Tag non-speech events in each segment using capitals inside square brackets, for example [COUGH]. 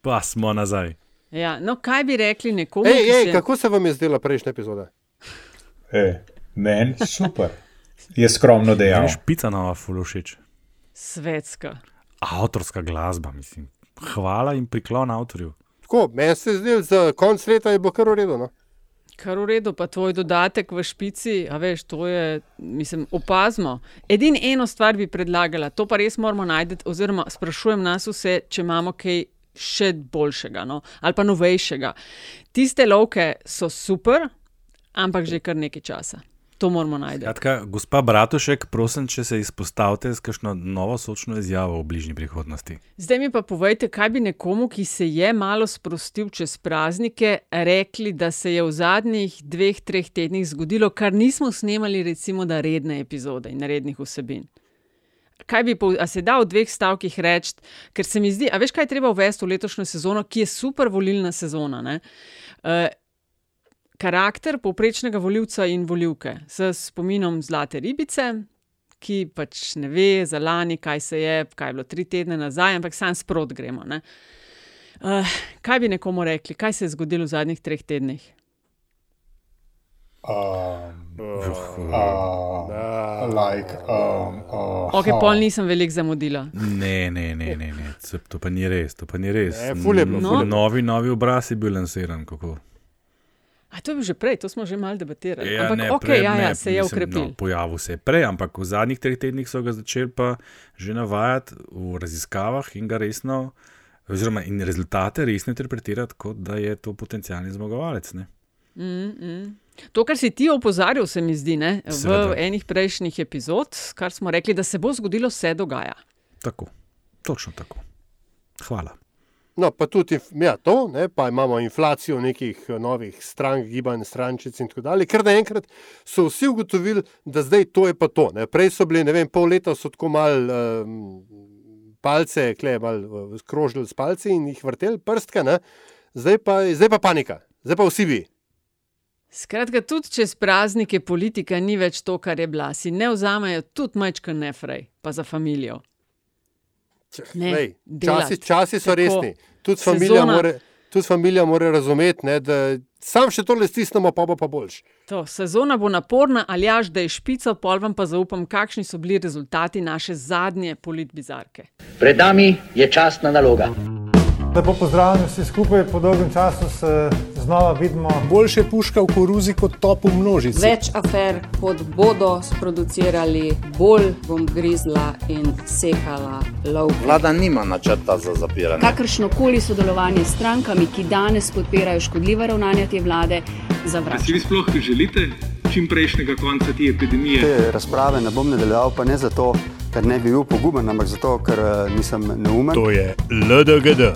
Pa smo nazaj. Ja, no, kaj bi rekli nekomu? Ej, ej, se- kako se vam je zdela prejšnja epizoda? E, Meni super. Je skromno Meni dejal. je špica nova fulošič. Svetska. Avtorska glasba, mislim. Hvala in priklon avtorju. Tako, meni se je zdelo, za konec leta je bilo kar v redu. No? Kar redu, pa tvoj dodatek v špici, a veš, to je, mislim, opazimo. Edino eno stvar bi predlagala, to pa res moramo najti, oziroma sprašujem nas vse, če imamo kaj še boljšega no? ali pa novejšega. Tiste lovke so super, ampak že kar nekaj časa. To moramo najti. Kratka, gospa Bratušek, prosim, če se izpostavite s kakšno novo sočno izjavo v bližnji prihodnosti. Zdaj mi pa povejte, kaj bi nekomu, ki se je malo sprostil čez praznike, rekli, da se je v zadnjih dveh, treh tednih zgodilo, kar nismo snemali, recimo, da redne epizode in rednih vsebin. Kaj bi, pov- a se da v dveh stavkih reči, ker se mi zdi, a veš, kaj je treba uvesti v letošnjo sezono, ki je super volilna sezona. ne? Eh, karakter povprečnega voljivca in voljivke, s spominom zlate ribice, ki pač ne ve za lani, kaj se je, kaj je bilo tri tedne nazaj, ampak sam sprot gremo. ne. Uh, kaj bi nekomu rekli, kaj se je zgodilo v zadnjih treh tednih? Um, Uh, uh, like, um, uh, Ok, pol nisem veliko zamudila. Ne, ne, ne, ne, ne. To pa ni res. To pa ni res. Ne, ful je bilo, no. Novi, novi obraz je bil lansiran. Kako? A to je bil že prej, to smo že malo debatirali. Ja, ampak ne, ok, prej, ja, ja, ne, se je ukrepil. No, pojavil se je prej, ampak v zadnjih treh tednih so ga začeli pa že navajati v raziskavah in ga resno, oziroma in rezultate resno interpretirati, kot da je to potencijalni zmagovalec. Ne? Mm, mm. To, kar si ti opozarjal, se mi zdi, ne, v Seveda. enih prejšnjih epizod, kar smo rekli, da se bo zgodilo, se dogaja. Tako, točno tako. Hvala. No, pa tudi ja, to, ne, pa imamo inflacijo nekih eh, novih strank, gibanj, strančic in tako dalje. Ker naenkrat so vsi ugotovili, da zdaj to je pa to. Ne. Prej so bili, ne vem, pol leta so tako mal um, palce, kle, mal uh, skrožili s palci in jih vrteli, prstka, ne. Zdaj pa, zdaj pa panika, zdaj pa vsi vi. Skratka, tudi čez praznike politika ni več to, kar je bila. Si ne vzamejo tudi majčka nefrej, pa za familijo. Ne, Lej, časi, časi so Tako. resni. Tudi familija, Sezona- more, tudi familija mora razumeti, ne, da sam še tole stisnemo, pa bo pa boljš. To, sezona bo naporna, ali jaš, da je špica, pol vam pa zaupam, kakšni so bili rezultati naše zadnje politbizarke. Pred nami je častna naloga. Lepo pozdravljeni vsi skupaj, po dolgem času se znova vidimo. Boljše puška v koruzi kot top v množici. Več afer, kot bodo sproducirali, bolj bom grizla in sekala lov. Vlada nima načrta za zapiranje. Kakršno koli sodelovanje s strankami, ki danes podpirajo škodljiva ravnanja te vlade, Si zavračam. vi sploh želite čim prejšnjega konca te epidemije? Te razprave ne bom nadaljeval, pa ne zato, ker ne bi bil poguben, ampak zato, ker eh, nisem neumen. To je LDGD,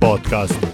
podcast,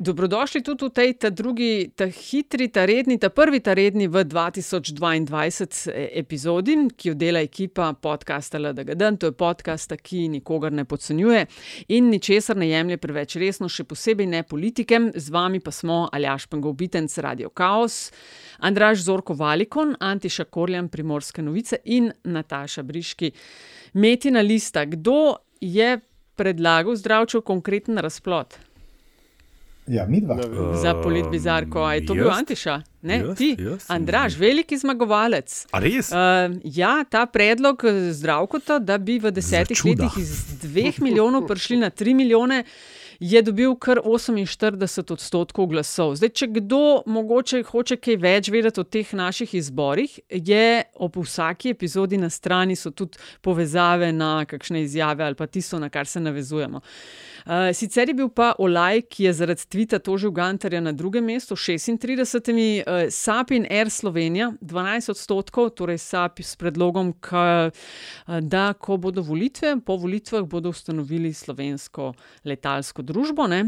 Dobrodošli tudi v tej ta drugi, ta hitri, ta redni, ta prvi, ta redni v 2022 e- epizodi, ki jo dela ekipa podcasta LDGD. To je podcast, ki nikogar ne podcenjuje in ničesar ne jemlje preveč resno, še posebej ne politike. Z vami pa smo Aljaš Pengovitenc, Radio Chaos, Andraž Zorko Valikon, Antiša Korjan, Primorske novice in Nataša Briški, Metina Lista. Kdo je predlagal zdravčev konkreten razplot? Ja, mi dva. Za politbizarko. A je to bil jaz? Antiša? Ne, Jaz? ti, Jaz? Andraž, veliki zmagovalec. A res? Uh, ja, ta predlog eh, zdravkota, da bi v desetih letih iz dveh milijonov prišli na tri milijone, je dobil kar 48 odstotkov glasov. Zdaj, če kdo mogoče hoče kaj več vedeti o teh naših izborih, je ob vsaki epizodi na strani so tudi povezave na kakšne izjave ali pa tisto, na kar se navezujemo. Uh, sicer je bil pa Olaj, ki je zaradi tvita tožil Gantarja na drugem mestu, 36, uh, SAP in Air Slovenija, 12 odstotkov, torej SAP s predlogom, ka, uh, da ko bodo volitve, po volitvah bodo ustanovili slovensko letalsko družbo. Ne?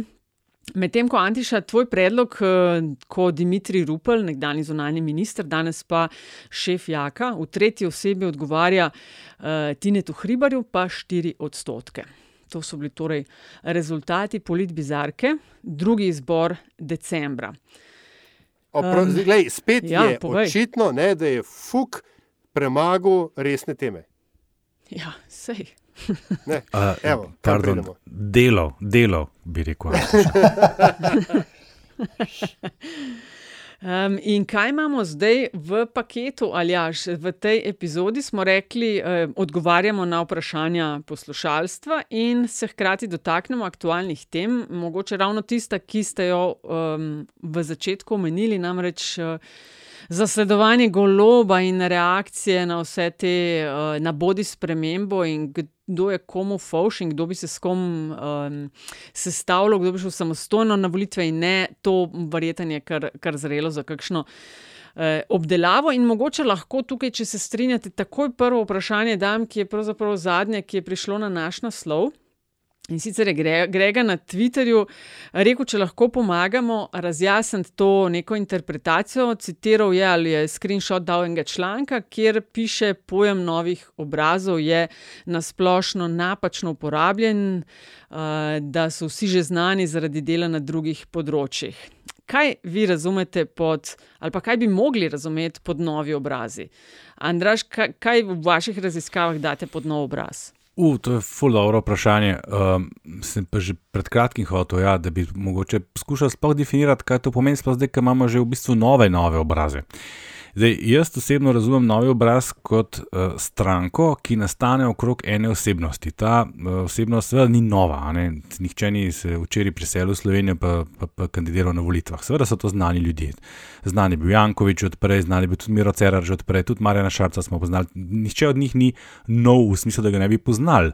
Medtem ko Antiša, tvoj predlog, eh, ko Dimitri Rupel, nekdani zunani minister, danes pa šef Jaka, v tretji osebi odgovarja uh, Tinetu Hribarju, pa 4 odstotke. To so bili torej rezultati politbizarke, drugi izbor decembra. Opro, Um, glej, spet ja, je povej. očitno, ne, da je fuk premagal resne teme. Ja, sej. Ne, [LAUGHS] Uh, evo, pardon, delo, delo, bi rekel. [LAUGHS] [LAUGHS] Um, in kaj imamo zdaj v paketu, Aljaš? V tej epizodi smo rekli, eh, odgovarjamo na vprašanja poslušalstva in se hkrati dotaknemo aktualnih tem, mogoče ravno tista, ki ste jo um, v začetku omenili, namreč. Uh, Zasledovanje goloba in reakcije na vse te, uh, na bodi spremembo, in kdo je komu fauš, in kdo bi se s kom um, sestavljal, kdo bi šel samostojno na volitve, in ne to verjetno je kar, kar zrelo za kakšno uh, obdelavo. In mogoče lahko tukaj, če se strinjate, takoj prvo vprašanje dam, ki je pravzaprav zadnje, ki je prišlo na naš naslov. In sicer je Gre- Grega na Twitterju rekel, če lahko pomagamo razjasniti to neko interpretacijo. Citiral je ali je screenshot dal enega članka, kjer piše, pojem novih obrazov je nasplošno napačno uporabljen, uh, da so vsi že znani zaradi dela na drugih področjih. Kaj vi razumete pod, ali pa kaj bi mogli razumeti pod novi obrazi? Andraš, kaj, kaj v vaših raziskavah date pod nov obraz? Uh, to je ful dobro vprašanje. Um, sem pa že pred kratkim hotel, ja, da bi mogoče poskušal sploh definirati, kaj to pomeni, sploh zdaj, ko imamo že v bistvu nove, nove obraze. Zdaj, jaz osebno razumem novi obraz kot uh, stranko, ki nastane okrog ene osebnosti. Ta uh, osebnost seveda ni nova, ne? nihče ni se včeraj priselil v Slovenijo pa, pa, pa kandidiral na volitvah. Seveda so to znani ljudje. Znan je bil Jankovič odprej, znan je bil tudi Miro Cerar že odprej, tudi Marjana Šarca smo poznali. Nihče od njih ni nov v smislu, da ga ne bi poznali.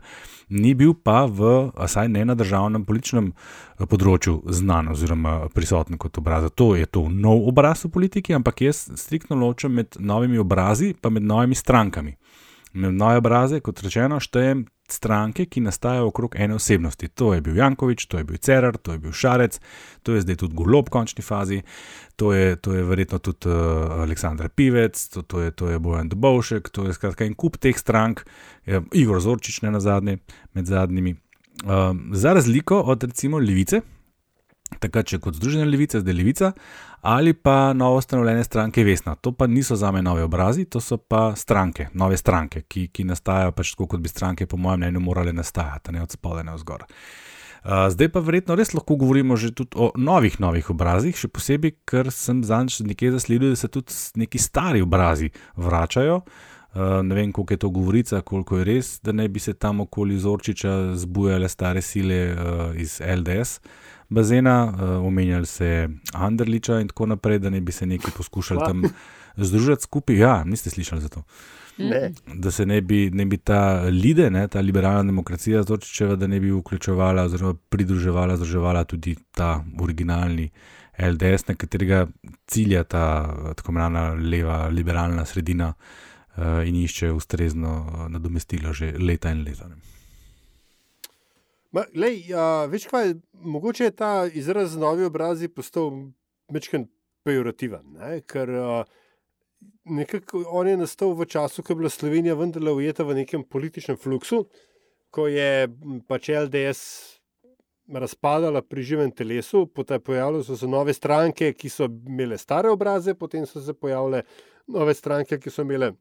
Ni bil pa v, vsaj ne na državnem političnem eh, področju, znan oziroma prisoten kot obraz. To je to nov obraz v politiki, ampak jaz striktno ločem med novimi obrazi in med novimi strankami. Med nove obraze, kot rečeno, štejem stranke, ki nastajajo okrog ene osebnosti. To je bil Jankovič, to je bil Cerar, to je bil Šarec, to je zdaj tudi Golob v končni fazi, to je, to je verjetno tudi uh, Aleksandr Pivec, to, to, je, to je Bojan Dobovšek, to je skratka en kup teh strank, je, Igor Zorčič ne na zadnje, med zadnjimi. Um, za razliko od recimo Levice, takrat če kot Združena levica, zdaj levica, ali pa novo ustanovljene stranke Vesna. To pa niso za me nove obrazi, to so pa stranke, nove stranke, ki, ki nastajajo pač tako, kot bi stranke, po mojem mnenju, morale nastajati, ne od spodaj na vzgor. Zdaj pa verjetno res lahko govorimo že tudi o novih, novih obrazih, še posebej, ker sem zadnjič nekje zasledil, da se tudi neki stari obrazi vračajo. Uh, ne vem, koliko je to govorica, koliko je res, da ne bi se tam okoli Zorčiča zbujale stare sile uh, iz LDS bazena, uh, omenjali se Anderliča in tako naprej, da ne bi se neki poskušali tam združiti skupaj. Ja, niste slišali za to. Ne. Da se ne bi, ne bi ta lide, ne, ta liberalna demokracija Zorčičeva, da ne bi vključevala oziroma pridruževala, združevala tudi ta originalni LDS, na katerega cilja ta eh, tako imenovana leva liberalna sredina uh, in išče ustrezno eh, nadomestilo že leta in leta. Ma, lej, a, veš kaj, mogoče je ta izraz novi obrazi postal večkrat pejorativen, ne? ker a, nekako on je nastal v času, ko je bila Slovenija vendarle ujeta v nekem političnem fluksu, ko je pač LDS razpadala pri živem telesu, potem pojavile so se nove stranke, ki so imele stare obraze, potem so se pojavile nove stranke, ki so imele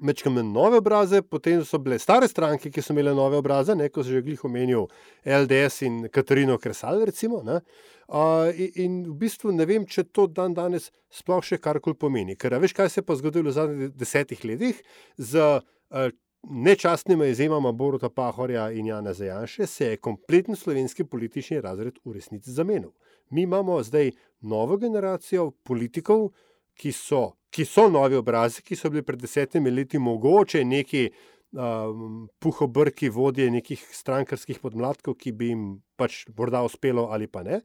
Mečkam nove obraze, potem so bile stare stranke, ki so imele nove obraze, ne, kot že glih omenil LDS in Katarino Kresal. Recimo, uh, in, in v bistvu ne vem, če to dan danes sploh še karkoli pomeni. Ker veš, kaj se je pa zgodilo v zadnjih desetih letih z uh, nečastnima izjemama Boruta Pahorja in Jana Zajanše, se je kompletni slovenski politični razred v resnici zamenil. Mi imamo zdaj novo generacijo politikov, ki so ki so novi obrazi, ki so bili pred desetimi leti mogoče neki um, puhobrki vodje nekih strankarskih podmladkov, ki bi jim pač morda uspelo ali pa ne.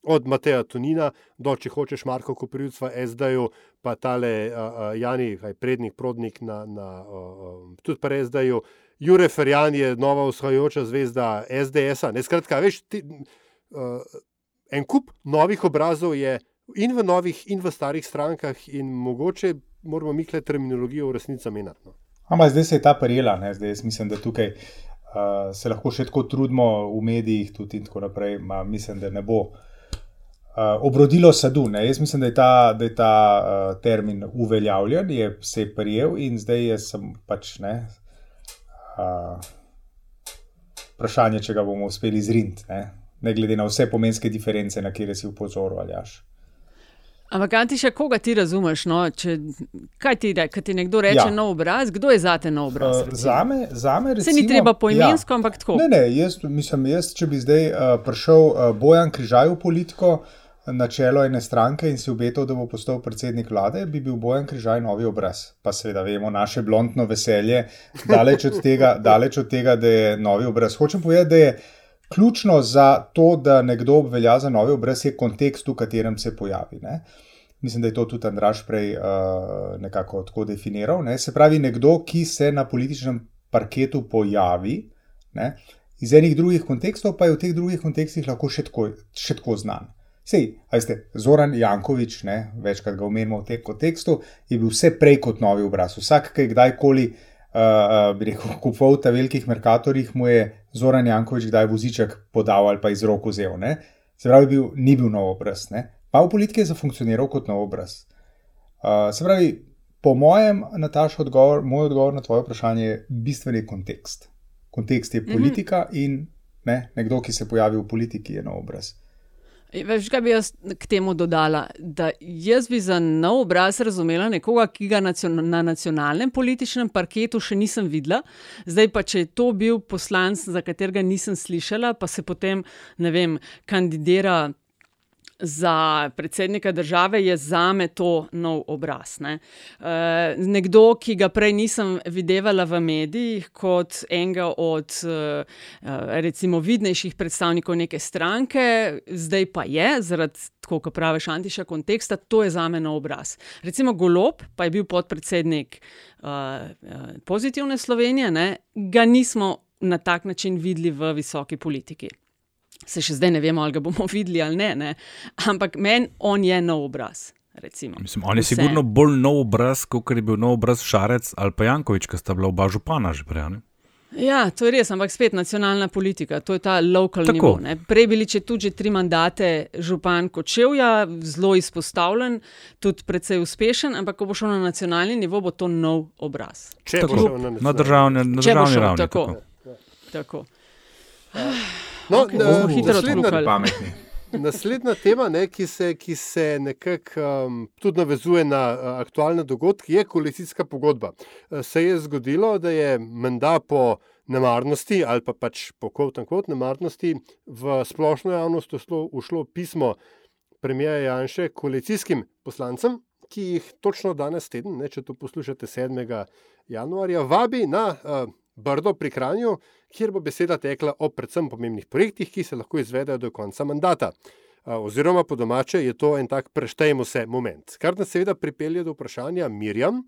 Od Mateja Tunina do, če hočeš, Marko Koprivca, SD-ju, pa tale uh, Jani, kaj, prednik, prodnik na, na uh, tudi pa SD-ju. Jure Ferjan je nova vzhajajoča zvezda SDS-a. Skratka, veš, ti, uh, en kup novih obrazov je in v novih, in v starih strankah, in mogoče moramo mi kle terminologijo v resnici menjati. No. Ampak zdaj se je ta prijela, ne? zdaj jaz mislim, da tukaj uh, se lahko še tako trudimo v medijih, tudi in tako naprej, ma, mislim, da ne bo uh, obrodilo sadu. Ne? Jaz mislim, da je ta, da je ta uh, termin uveljavljen, je se je prijel in zdaj je sem pač ne. Uh, vprašanje, če ga bomo uspeli zriniti, ne? ne glede na vse pomenske diference, na kire si upozoril ali aš. Ampak, Antiša, koga ti razumeš? No? Če, kaj ti reče, kaj ti nekdo reče, Ja. nov obraz? Kdo je za te nov obraz? Uh, zame, zame Se ni recimo- treba poimensko, ja. ampak tako. Ne, ne, jaz, mislim, jaz, če bi zdaj uh, prišel uh, Bojan Križaj v politiko na čelo ene stranke in si obetal, da bo postal predsednik vlade, bi bil Bojan Križaj novi obraz. Pa seveda vemo naše blondno veselje, daleč od tega, [LAUGHS] daleč od tega da je novi obraz. Hočem povedati, da je ključno za to, da nekdo obvelja za novi obraz, je kontekst, v katerem se pojavi. Ne? Mislim, da je to tudi Andraš prej uh, nekako tako definiral. Ne? Se pravi, nekdo, ki se na političnem parketu pojavi, ne? iz enih drugih kontekstov, pa je v teh drugih kontekstih lahko še tako, še tako znan. Sej, veste, Zoran Jankovič, ne, večkrat ga omenimo v tem kontekstu, je bil vse prej kot novi obraz. Vsak, ki je kdajkoli uh, bi rekel, kupoval v ta velikih merkatorjih, mu je Zoran Jankovič kdaj voziček podal ali pa iz rok vzel. Ne? Se pravi, bil, ni bil nov obraz. Ne? Pa v politiki je zafunkcioniral kot nov obraz. Uh, se pravi, po mojem, Nataša, odgovor, moj odgovor na tvoje vprašanje je bistveni kontekst. Kontekst je politika mm -hmm. in ne, nekdo, ki se pojavi v politiki, je nov obraz. Veš, kaj bi jaz k temu dodala? Da jaz bi za nov obraz razumela nekoga, ki ga nacion na nacionalnem političnem parketu še nisem videla. Zdaj pa, če je to bil poslanec, za katerega nisem slišala, pa se potem, ne vem, kandidira za predsednika države, je za me to nov obraz. Ne? Uh, nekdo, ki ga prej nisem videvala v medijih kot enega od uh, recimo vidnejših predstavnikov neke stranke, zdaj pa je, zaradi tako, kot praviš, antiša konteksta, to je za me nov obraz. Recimo Golob, pa je bil podpredsednik uh, pozitivne Slovenije, ne? ga nismo na tak način videli v visoki politiki. Se še zdaj ne vemo, ali ga bomo [LAUGHS] videli ali ne, ne? ampak meni on je nov obraz. Recimo. Mislim, on je Vse. sigurno bolj nov obraz, kot je bil nov obraz Šarec ali pa Jankovič, ki sta bila oba župana že prej. ne? Ja, to je res, ampak spet nacionalna politika, to je ta lokal Tako. nivo. Ne? Prej bili če tudi že tri mandate župan Kočevja, zelo izpostavljen, tudi precej uspešen, ampak ko bo šel na nacionalni nivo, bo to nov obraz. Če bo Tako, šel na na državni, na bo državni ravni. tako. Tako. tako. No, Okej, na- hitro naslednja-. Pametni. Naslednja tema, ne, ki se, ki se nekako um, tudi navezuje na uh, aktualne dogodke, je koalicijska pogodba. Uh, Se je zgodilo, da je menda po nemarnosti ali pa pač po kvot nemarnosti v splošno javnost ušlo, ušlo pismo premijeja Janše koalicijskim poslancem, ki jih točno danes teden, ne, če to poslušate 7. januarja, vabi na uh, Brdo pri Kranju, kjer bo beseda tekla o predvsem pomembnih projektih, ki se lahko izvedejo do konca mandata. Oziroma, po domače je to en tak preštejmo se moment. Kar nas seveda pripelje do vprašanja Mirjam,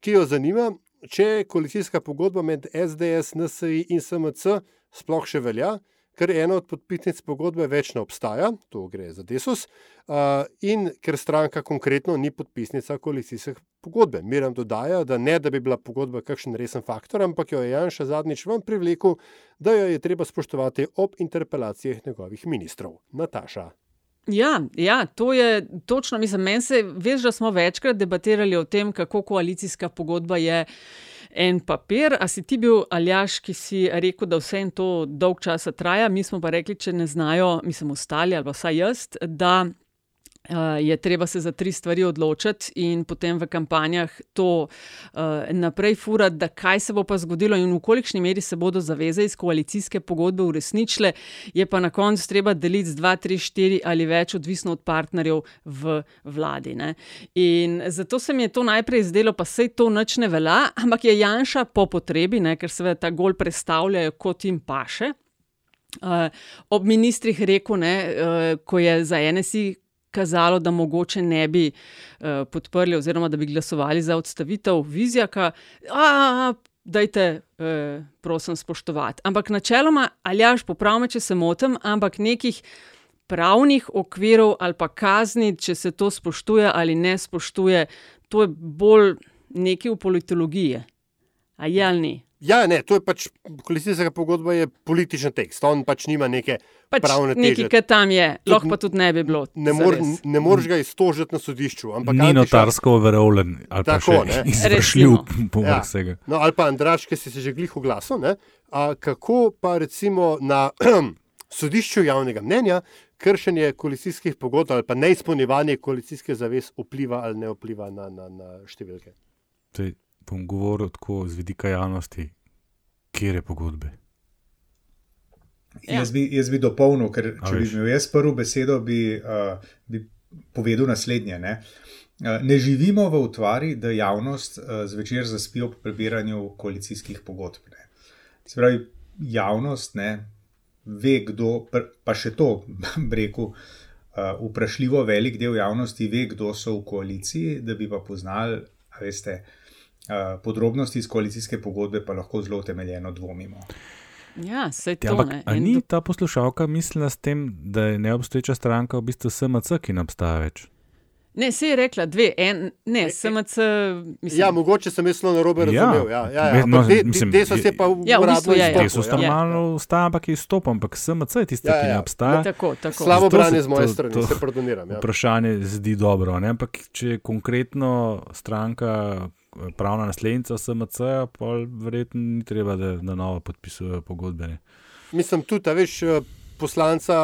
ki jo zanima, če koalicijska pogodba med SDS, NSI in SMC sploh še velja, ker ena od podpisnic pogodbe več ne obstaja, to gre za Desus, a, in ker stranka konkretno ni podpisnica koalicijske pogodbe. Miram dodaja, da ne, da bi bila pogodba kakšen resen faktor, ampak jo je Janša zadnjič vam privlekel, da jo je treba spoštovati ob interpelacijah njegovih ministrov. Nataša. Ja, ja, to je točno. Mislim, meni se, veš, da smo večkrat debatirali o tem, kako koalicijska pogodba je en papir. A si ti bil aljaš, ki si rekel, da vse to dolg časa traja, mi smo pa rekli, če ne znajo, mislim, ostali ali pa vsaj jaz, da. Uh, je treba se za tri stvari odločiti, in potem v kampanjah to uh, naprej furati, da kaj se bo pa zgodilo, in v kolikšni meri se bodo zaveze iz koalicijske pogodbe uresničile, je pa na koncu treba deliti z dva, tri, štiri ali več, odvisno od partnerjev v vladi. Ne. In zato se mi je to najprej zdelo, pa sej to nič ne velja, ampak je Janša po potrebi, ne, ker seveda ta gol predstavljajo kot jim paše. Uh, ob ministrih rekel, ne, uh, ko je za NSI kazalo, da mogoče ne bi uh, podprli, oziroma da bi glasovali za odstavitev Vizjaka, a, dajte, uh, prosim, spoštovati. Ampak načeloma, ali jaš, popravme, če se motim, ampak nekih pravnih okvirov ali pa kazni, če se to spoštuje ali ne spoštuje, to je bolj nekaj v politologiji. A je ali ni? Ja, ne, to je pač koalicijska pogodba, je političen tekst. On pač nima neke Pač pravne teže. nekaj, kar tam je, lahko pa tudi ne bi bilo. Ne, mor, ne moreš ga iztožiti na sodišču. Ampak Ni Antiša- notarsko overolen ali pa Tako, še ne. [LAUGHS] izvršljiv povrh Ja. vsega. No, ali pa Andraš, ki si se že glih oglasil. ne, A kako pa recimo na [CLEARS THROAT] sodišču javnega mnenja kršenje koalicijskih pogodb ali pa neizpolnjevanje koalicijske zavez vpliva ali ne vpliva na, na, na številke? Zdaj bom govoril tako z vidika javnosti, kje je pogodbe. Ja. Jaz, bi, jaz bi dopolnil, ker A če bi imel jaz prvo besedo, bi, uh, bi povedal naslednje. Ne? Uh, ne živimo v utvari, da javnost uh, zvečer zaspi ob prebiranju koalicijskih pogodb. Ne? Se pravi, javnost ne, ve, kdo, pa še to, [LAUGHS] breku, uh, vprašljivo velik del javnosti ve, kdo so v koaliciji, da bi pa poznali, veste, uh, podrobnosti iz koalicijske pogodbe, pa lahko zelo utemeljeno dvomimo. Ja, sej Ja, to ampak ni do- ta poslušalka mislila s tem, da je neobstoječa stranka v bistvu SMC, ki ne obstaja več? Ne, se je rekla dve, en, ne, SMC. Mislim, Ja, mogoče sem jaz na robe Ja. razumel. Ja, ja, ja. Me- no, de- de- mislim, Deso se je- je pa v Ja, v bistvu je, ja. Te izstopil, so stalno ustaja, ampak je izstopil, ampak SMC je tista, Ja, ki ja. ne obstaja. Tako, tako. Slabo Zato branje se z moje to- strani, to se pardoniram. Ja. Vprašanje zdi dobro, ne? ampak če je konkretno stranka eh, pravna naslednica SMC, pa verjetno ni treba, da na novo podpisujejo pogodbe. Ne? Mislim tudi, a veš, eh, poslanca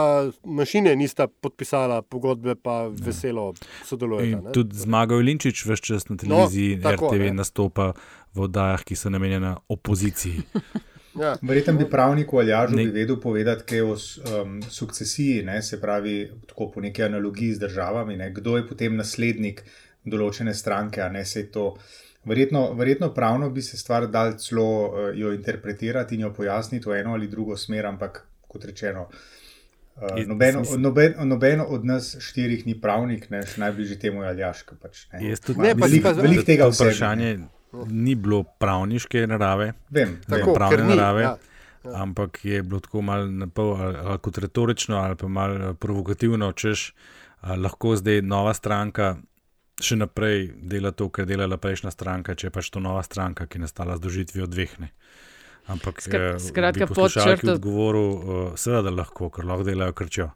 mašine nista podpisala pogodbe, pa veselo sodelujeta. In ne. tudi Zmago Linčič vse čas na televiziji, No, tako, RTV ne. nastopa v oddajah, ki so namenjene opoziciji. [LAUGHS] Ja. Verjetno bi pravniku Aljažu Ne- bi vedel povedati kaj o s- um, sukcesiji, ne, se pravi, tako po neki analogiji z državami, ne, kdo je potem naslednik določene stranke, a ne se je to. Verjetno, verjetno pravno bi se stvar dal celo uh, jo interpretirati in jo pojasniti v eno ali drugo smer, ampak kot rečeno. Uh, nobeno, noben, nobeno od nas štirih ni pravnik, ne, še najbližji temu je Aljaš. ki Pač, ne. Jaz tudi Ne, pa- veliko, pa- veliko tega vsega, vprašanje ni bilo pravniške narave, Vem, Tako, pravne ni, narave, ja. ampak je bilo tako malo na pol, ali, ali kot retorično, ali pa malo provokativno, češ lahko zdaj nova stranka še naprej dela to, kar je delala prejšnja stranka, če je pač to nova stranka, ki je nastala z dožitvijo dveh. Ne. Ampak Skra- eh, skratka, pod črto- odgovoril, uh, seveda lahko, ker lahko delajo krčijo.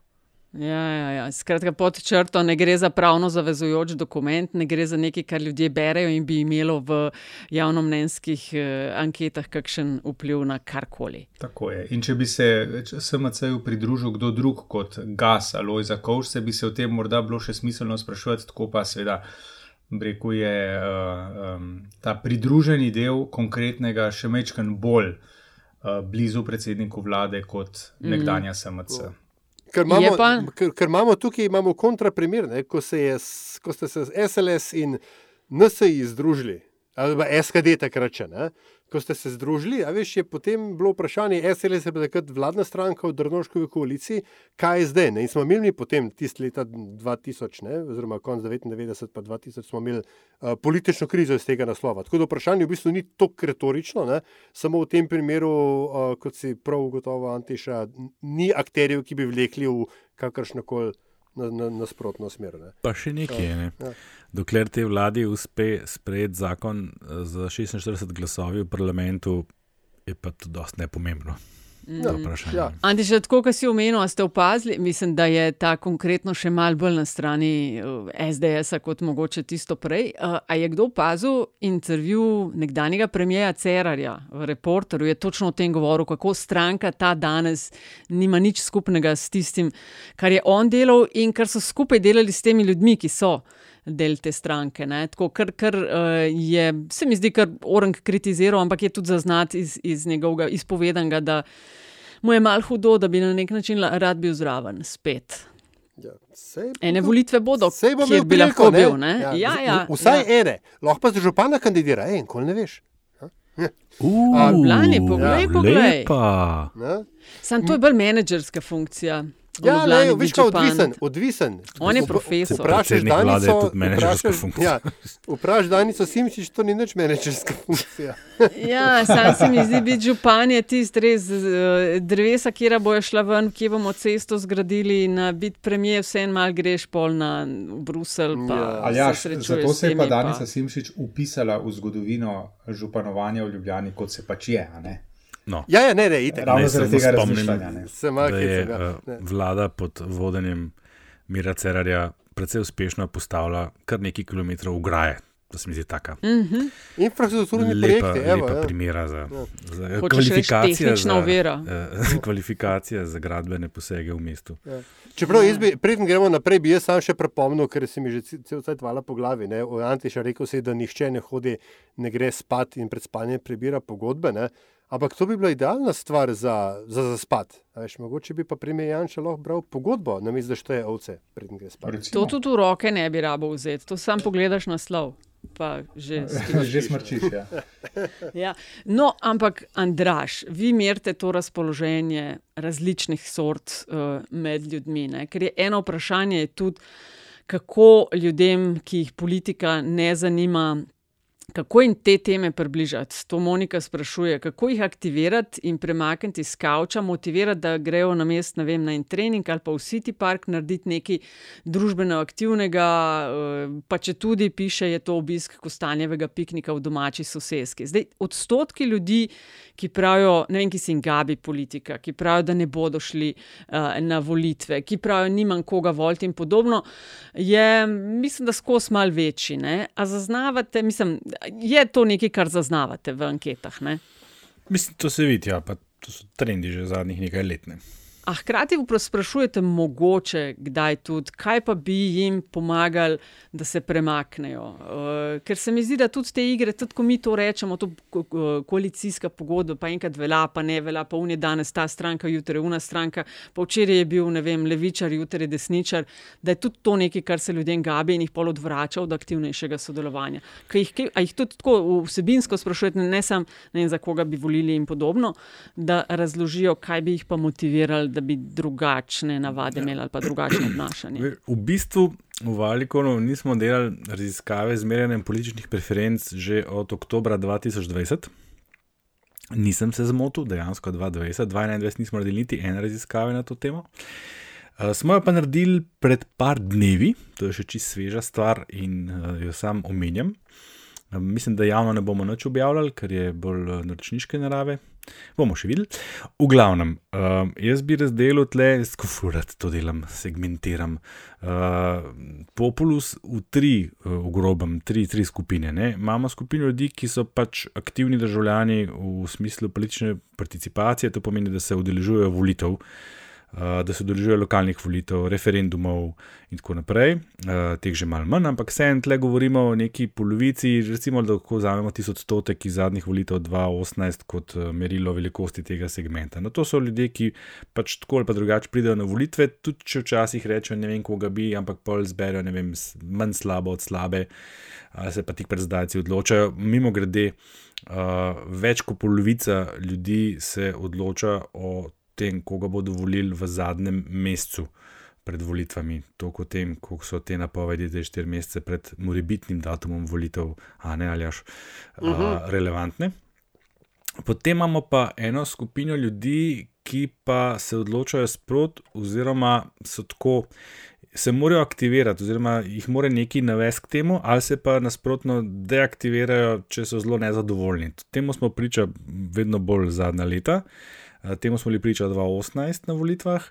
Ja, ja, ja. Skratka, pod črto ne gre za pravno zavezujoč dokument, ne gre za nekaj, kar ljudje berejo in bi imelo v javnomnenjskih eh, anketah kakšen vpliv na karkoli. Tako je. In če bi se SMC-ju pridružil kdo drug kot Gas ali Lojza Kovšce, bi se o tem morda bilo še smiselno sprašovati, tako pa seveda. Breku je uh, um, ta pridruženi del konkretnega še mečken bolj uh, blizu predsedniku vlade kot nekdanja SMC. Ker imamo, pa- ker, ker imamo tukaj imamo kontraprimer, ne, ko, se je, ko ste se SLS in NSI združili, ali pa SKD takrat, ko ste se združili, a veš, je potem bilo vprašanje, SLS je bila takrat vladna stranka v Drnoškovi koaliciji, kaj je zdaj. Ne? In smo imeli potem tisti leta 2000, ne, oziroma konc 99 pa 2000 smo imeli uh, politično krizo iz tega naslova. Tako da vprašanje v bistvu ni tako retorično, ne? samo v tem primeru, uh, kot si prav ugotovil, Antiša, ni akterjev, ki bi vlekli v kakršno koli na, na, nasprotno smer. Ne? Pa še nekaj je. Ne. Ja. Dokler te vladi uspe sprejeti zakon eh, z 46 glasovi v parlamentu, je pa to dosti nepomembno. To vprašanje. Ja. Andi, že tako, kot si omenil, a ste opazili, mislim, da je ta konkretno še mal bolj na strani eh, SDS-a kot mogoče tisto prej. Eh, A je kdo opazil intervju nekdanjega premijeja Cerarja v reporterju, je točno o tem govoril, kako stranka ta danes nima nič skupnega s tistim, kar je on delal in kar so skupaj delali s temi ljudmi, ki so. Del te stranke. ne. Tako, kar, kar uh, je, se mi zdi, kar Orang kritiziral, ampak je tudi zaznati iz, iz njegovega izpovedanega, da mu je malo hudo, da bi na nek način rad bil zraven spet. Ja, sej, Ene volitve bodo, Sej bo kjer imel bi priliko, lahko bil. Ne? Ja, Ja, ja, vsaj ja. ene, lahko pa za župana kandidira, en, kol ne veš. Uh, Blani, poglej, poglej. Lepa. Ne? Sam to je bolj menedžerska funkcija. Ja, ne, kaj župan. odvisen, odvisen. On je profesor. Je Danico. Ja, vprašaš Danico Simčič, to ni nič menedžerska funkcija. [LAUGHS] Ja, sam se mi zdi, biti župan je tisti res eh, drevesa, kjer bojo šla ven, kje bomo cesto zgradili. Na biti premijer, vse en mal greš pol na. Pa Ja. Ja, se srečuješ zato se je pa Danica Simšič upisala v zgodovino županovanja v Ljubljani, kot se pač je. No. Ja, ja, ne, ne, itek. Ravno zaradi tega spomnim. Se da je ja. uh, Ne. vlada pod vodenjem Mira Cerarja precej uspešno postavila kar nekaj kilometrov ograje. To se mi zdi taka Mhm. Infrastrukturni lepa, projekti, evo, lepa ja. primera za, Ja. za Hočeš kvalifikacije, tehnična za, ovira. eh, [LAUGHS] kvalifikacije za gradbene posege v mestu. Ja. Čeprav, jaz bi, preden gremo naprej, bi jaz sam še prepomnil, ker se mi že ce- cel cel vala po glavi. Ne? O Antiša rekel si, da nihče ne hodi, ne gre spat in pred spanjem prebira pogodbe. Ne? Ampak to bi bila idealna stvar za, za zaspat. A Veš, mogoče bi pa premijer Janša lahko bral pogodbo, namesto da šteje ovce, preden gre spat. To tudi v roke ne bi rabo vzeti, to sam pogledaš naslov. Pa že Že smrčiš. Ja. [LAUGHS] Ja. No, ampak, Andraš, vi merite to razpoloženje različnih sort uh, med ljudmi. Ne? Ker je eno vprašanje je tudi, kako ljudem, ki jih politika ne zanima, kako jim te teme približati. To Monika sprašuje, kako jih aktivirati in premakniti iz kavča, motivirati, da grejo na mest na, vem, na en trening ali pa v City Park narediti nekaj družbeno aktivnega, eh, pa če tudi piše, je to obisk kostanjevega piknika v domači soseski. Zdaj, odstotki ljudi, ki pravijo, ne vem, ki se jim gabi politika, ki pravijo, da ne bodo šli uh, na volitve, ki pravijo, nimam koga voliti in podobno, je, mislim, da skos mal večji. Ne? A zaznavate, mislim, je to nekaj, kar zaznavate v anketah. Ne? Mislim, to se vidi, ja, pa to so trendi že zadnjih nekaj let. Ne. A hkrati sprašujete, mogoče kdaj tudi, kaj pa bi jim pomagali, da se premaknejo. Uh, ker se mi zdi, da tudi te igre, tudi ko mi to rečemo, to ko- ko- koalicijska pogodba, pa enkrat velja, pa ne velja, pa unije danes ta stranka, jutri una stranka, pa včeraj je bil, ne vem, levičar, jutri je desničar, da je tudi to nekaj, kar se ljudem gabi in jih pol odvrača od aktivnejšega sodelovanja. Kaj Jih, kaj, a jih tudi tako vsebinsko sprašujete, ne samo ne vem, za koga bi volili in podobno, da razložijo, kaj bi jih pa motivirali, da bi drugačne navade imeli ali pa drugačno [CLEARS THROAT] obnašanje. V bistvu v Valikonu nismo delali raziskave z merjenjem političnih preferenc že od oktobra 2020. Nisem se zmotil, dejansko 2020, 2021 nismo naredili niti ene raziskave na to temo. Uh, smo jo pa naredili pred par dnevi, to je še čisto sveža stvar in uh, jo sam omenjam. Uh, mislim, da javno ne bomo nič objavljali, ker je bolj uh, naročniške narave. Bomo še videli. V glavnem, uh, jaz bi razdelil tle, skofurat to delam, segmentiram. Uh, populus v tri, uh, v grobem, tri, tri skupine. Ne? Imamo skupino ljudi, ki so pač aktivni državljani v smislu politične participacije, to pomeni, da se udeležujejo volitev. Uh, da se udeležujejo lokalnih volitev, referendumov in tako naprej, uh, teh že malo manj, ampak vseeno tle govorimo o neki polovici, recimo, da lahko vzamemo tisti odstotek iz zadnjih volitev 2018 kot uh, merilo velikosti tega segmenta. No, to so ljudje, ki pač tako ali pa drugače pridejo na volitve, tudi če včasih rečejo, ne vem, koga bi, ampak pol zberijo, ne vem, manj slabo od slabe, ali se pa tik pred zdajci odločajo. Mimo grede, več kot polovica ljudi se odloča o tem, koga bodo volili v zadnjem mesecu pred volitvami, toliko o tem, koliko so te napovedi, da je štiri mesece pred morebitnim datumom volitev, a ne ali až uh, Mhm. relevantne. Potem imamo pa eno skupino ljudi, ki pa se odločajo sprot, oziroma so tako, se morajo aktivirati, oziroma jih mora nekaj navesti k temu, ali se pa nasprotno deaktivirajo, če so zelo nezadovoljni. Temu smo priča vedno bolj zadnja leta. Uh, Temu smo bili priča 2018 na volitvah.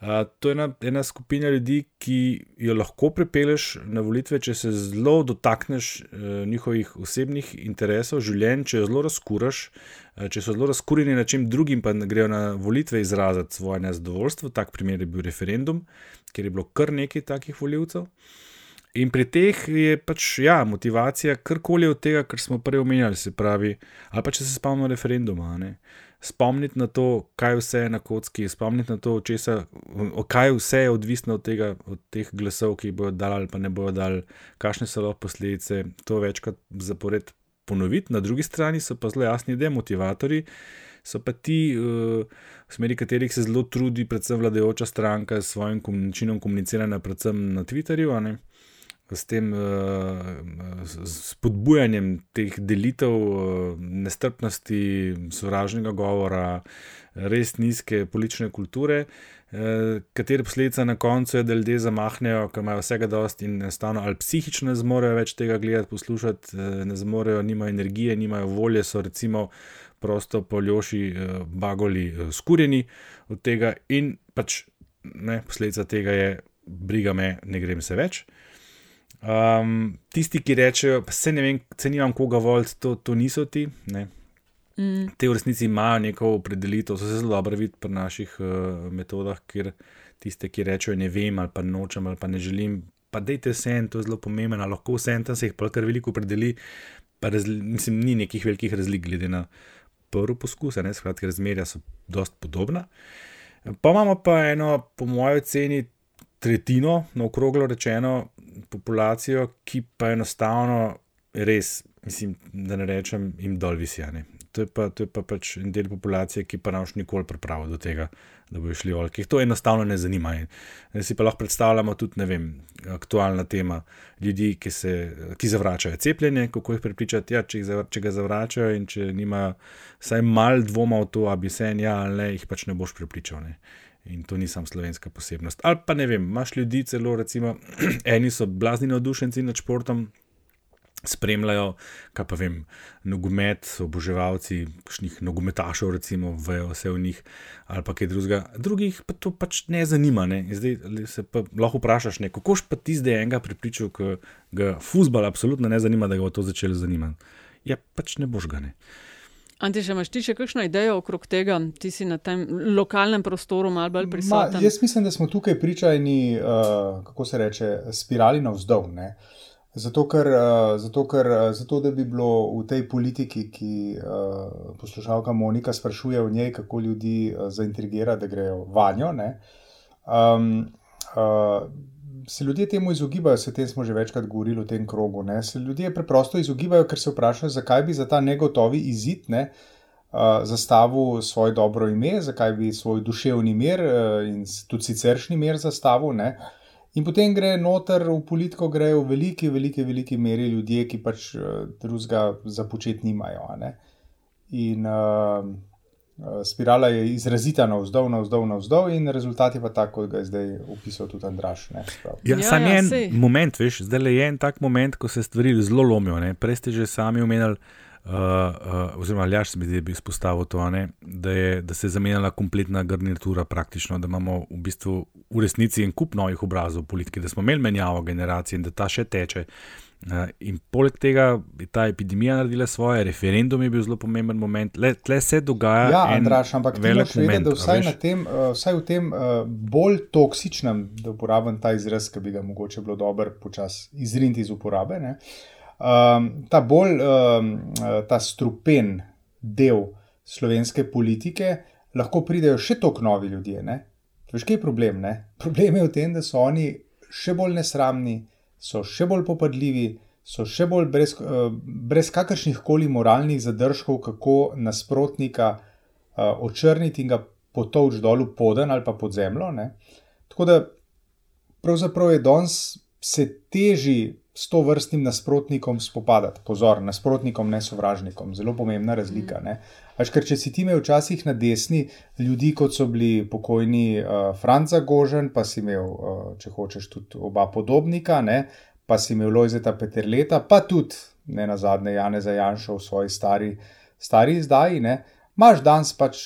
Uh, to je ena, ena skupina ljudi, ki jo lahko pripelješ na volitve, če se zelo dotakneš uh, njihovih osebnih interesov, življenj, če jo zelo razkuraš, uh, če so zelo razkurjeni na čem drugim, pa grejo na volitve izraziti svoje nezadovoljstvo. Tak primer je bil referendum, ker je bilo kar nekaj takih voljivcev. In pri teh je pač ja, motivacija karkoli od tega, kar smo prej omenjali, se pravi, ali pa če se spomnimo referenduma. ne. Spomniti na to, kaj vse je na kocki, spomniti na to, česa, kaj vse je odvisno od, tega, od teh glasov, ki jih bodo dali ali pa ne bodo dali, kakšne so lahko posledice, to večkrat zapored ponoviti. Na drugi strani so pa zelo jasni demotivatori, so pa ti, uh, v smeri katerih se zelo trudi, predvsem vladajoča stranka s svojim načinom komuniciranja, predvsem na Twitterju. Ne? S tem uh, spodbujanjem teh delitev, uh, nestrpnosti, sovražnega govora, res nizke politične kulture, uh, katere posledica na koncu je, da ljudje zamahnejo, ker imajo vsega dosti in enostavno ali psihično ne zmorejo več tega gledati, poslušati, uh, ne zmorejo, nimajo energije, nimajo volje, so recimo prosto poljoši, uh, bagoli, uh, skurjeni od tega in pač ne, posledica tega je, briga me, ne grem se več. Um, tisti, ki rečejo, se ne vem, se nimam koga voliti, to, to niso ti. Mm. Te v resnici imajo neko opredelitev, so se zelo dobro videti pri naših uh, metodah, kjer tiste, ki rečejo, ne vem, ali pa nočem, ali pa ne želim. Pa dejte vse en, to je zelo pomembno, lahko vse en tam se jih pa kar veliko opredeli. Razli, mislim, ni nekih velikih razlik, glede na prvi poskus, ne skratka, razmerja so dosti podobna. Pa imamo pa eno, po mojem oceni, tretjino, na okroglo rečeno, populacijo, ki pa enostavno res, mislim, da ne rečem, jim dol visijane. To je, pa, to je pa pač en del populacije, ki pa nam še nikoli pripravlja do tega, da bo šli olki. To enostavno ne zanima. In si pa lahko predstavljamo tudi, ne vem, aktualna tema ljudi, ki, se, ki zavračajo cepljenje, kako jih prepričati, ja, če, jih, če ga zavračajo in če nima vsaj mal dvoma v to, ali bi se en ja ali ne, jih pač ne boš prepričal. Ne. In to ni samo slovenska posebnost. Ali pa ne vem, imaš ljudi, celo recimo, [CLEARS THROAT] eni so blazni navdušenci nad športom, spremljajo, kaj pa vem, nogomet, oboževalci, kakšnih nogometašov, recimo, vejo vse v njih, ali pa kaj drugega. Drugih pa to pač ne zanima. Ne? Zdaj se pa lahko vprašaš, ne? kako pa ti zdaj enega pripričal, ki ga futbol absolutno ne zanima, da ga bo to začelo zanimati. Ja, pač ne boš ga ne. Anti, če imaš ti še kakšno idejo okrog tega, ti si na tem lokalnem prostoru malo bolj prisoten? Ma, jaz mislim, da smo tukaj pričajni, uh, kako se reče, spirali navzdol. Zato, ker, uh, zato, ker uh, zato, da bi bilo v tej politiki, ki uh, poslušalka Monika sprašuje o njej, kako ljudi uh, zaintrigira, da grejo vanjo. Um, uh, se ljudje temu izogibajo, se tem smo že večkrat govorili v tem krogu. Ne? Se ljudje preprosto izogibajo, ker se vprašajo, zakaj bi za ta negotovi izid ne, uh, zastavil svoj dobro ime, zakaj bi svoj duševni mir uh, in tudi siceršnji mir zastavil. Ne? In potem gre noter v politiko, grejo v veliki, veliki, veliki meri ljudje, ki pač uh, drugega započeti nimajo. In uh, spirala je izrazita navzdol, navzdol, navzdol, in rezultat je pa tako, kot ga je zdaj opisal tudi Andraš. Ne, ja, ja, sam ja, en sej. moment, veš, zdaj le je en tak moment, ko se stvari zelo lomijo. Ne. Prej ste že sami omenjali, uh, uh, oziroma Ljaš se mi zdi, da bi izpostavil to, ne, da, je, da se je zamenjala kompletna garnitura, praktično, da imamo v bistvu v resnici en kup novih obrazov politike, da smo imeli menjavo generacije in da ta še teče. Eh, in poleg tega je ta epidemija naredila svoje, referendum je bil zelo pomemben moment, le tle se dogaja. Ja, Andraš, ampak velik moment. Da vsaj, tem, uh, vsaj v tem uh, bolj toksičnem, da uporabim ta izraz, ki bi ga mogoče bilo dobro počasi izriniti iz uporabe, ne, um, ta bolj um, ta strupen del slovenske politike lahko pridejo še toliko novi ljudje. Veš, kaj je problem? Ne? Problem je v tem, da so oni še bolj nesramni so še bolj popadljivi, so še bolj brez, uh, brez kakršnih koli moralnih zadržkov, kako nasprotnika uh, očrniti in ga potovč dol v poden ali pa pod zemljo. Ne? Tako da pravzaprav je danes se teži s to vrstnim nasprotnikom spopadati. Pozor, nasprotnikom, ne sovražnikom, zelo pomembna razlika. Mm. Až ker če si ti imel včasih na desni ljudi, kot so bili pokojni uh, Franca Gožen, pa si imel, uh, če hočeš, tudi oba podobnika, ne? pa si imel Lojzeta Peterleta, pa tudi ne na zadnje Jane Zajanša v svoji stari, stari izdaji, imaš danes pač,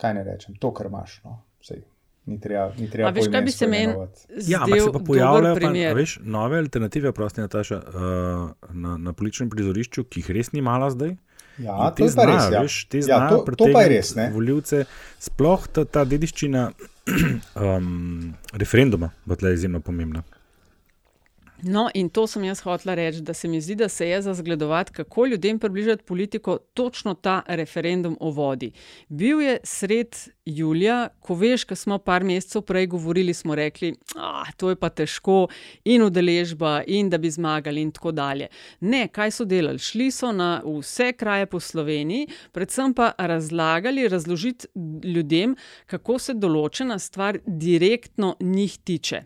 kaj ne rečem, to, kar imaš. No? Sej, Ni treba, ni treba. Veš, kaj bi se meni zdelo? Ja, ampak se pa pojavljajo pa, veš, nove alternative, prosti Nataša, uh, na, na političnem prizorišču, ki jih res ni malo zdaj. Ja, to je res. Ja. Veš, te ja, to, to pa je res. Voljivce, sploh ta, ta dediščina [CLEARS THROAT] um, referenduma bo tle izjemno pomembna. No, in to sem jaz hotela reči, da se mi zdi, da se je za zgledovati, kako ljudem približati politiko, točno ta referendum o vodi. Bil je sred julija, ko veš, ko smo par mesecev prej govorili, smo rekli, da to je pa težko, in udeležba, in da bi zmagali, in tako dalje. Ne, kaj so delali? Šli so na vse kraje po Sloveniji, predvsem pa razlagali, razložiti ljudem, kako se določena stvar direktno njih tiče.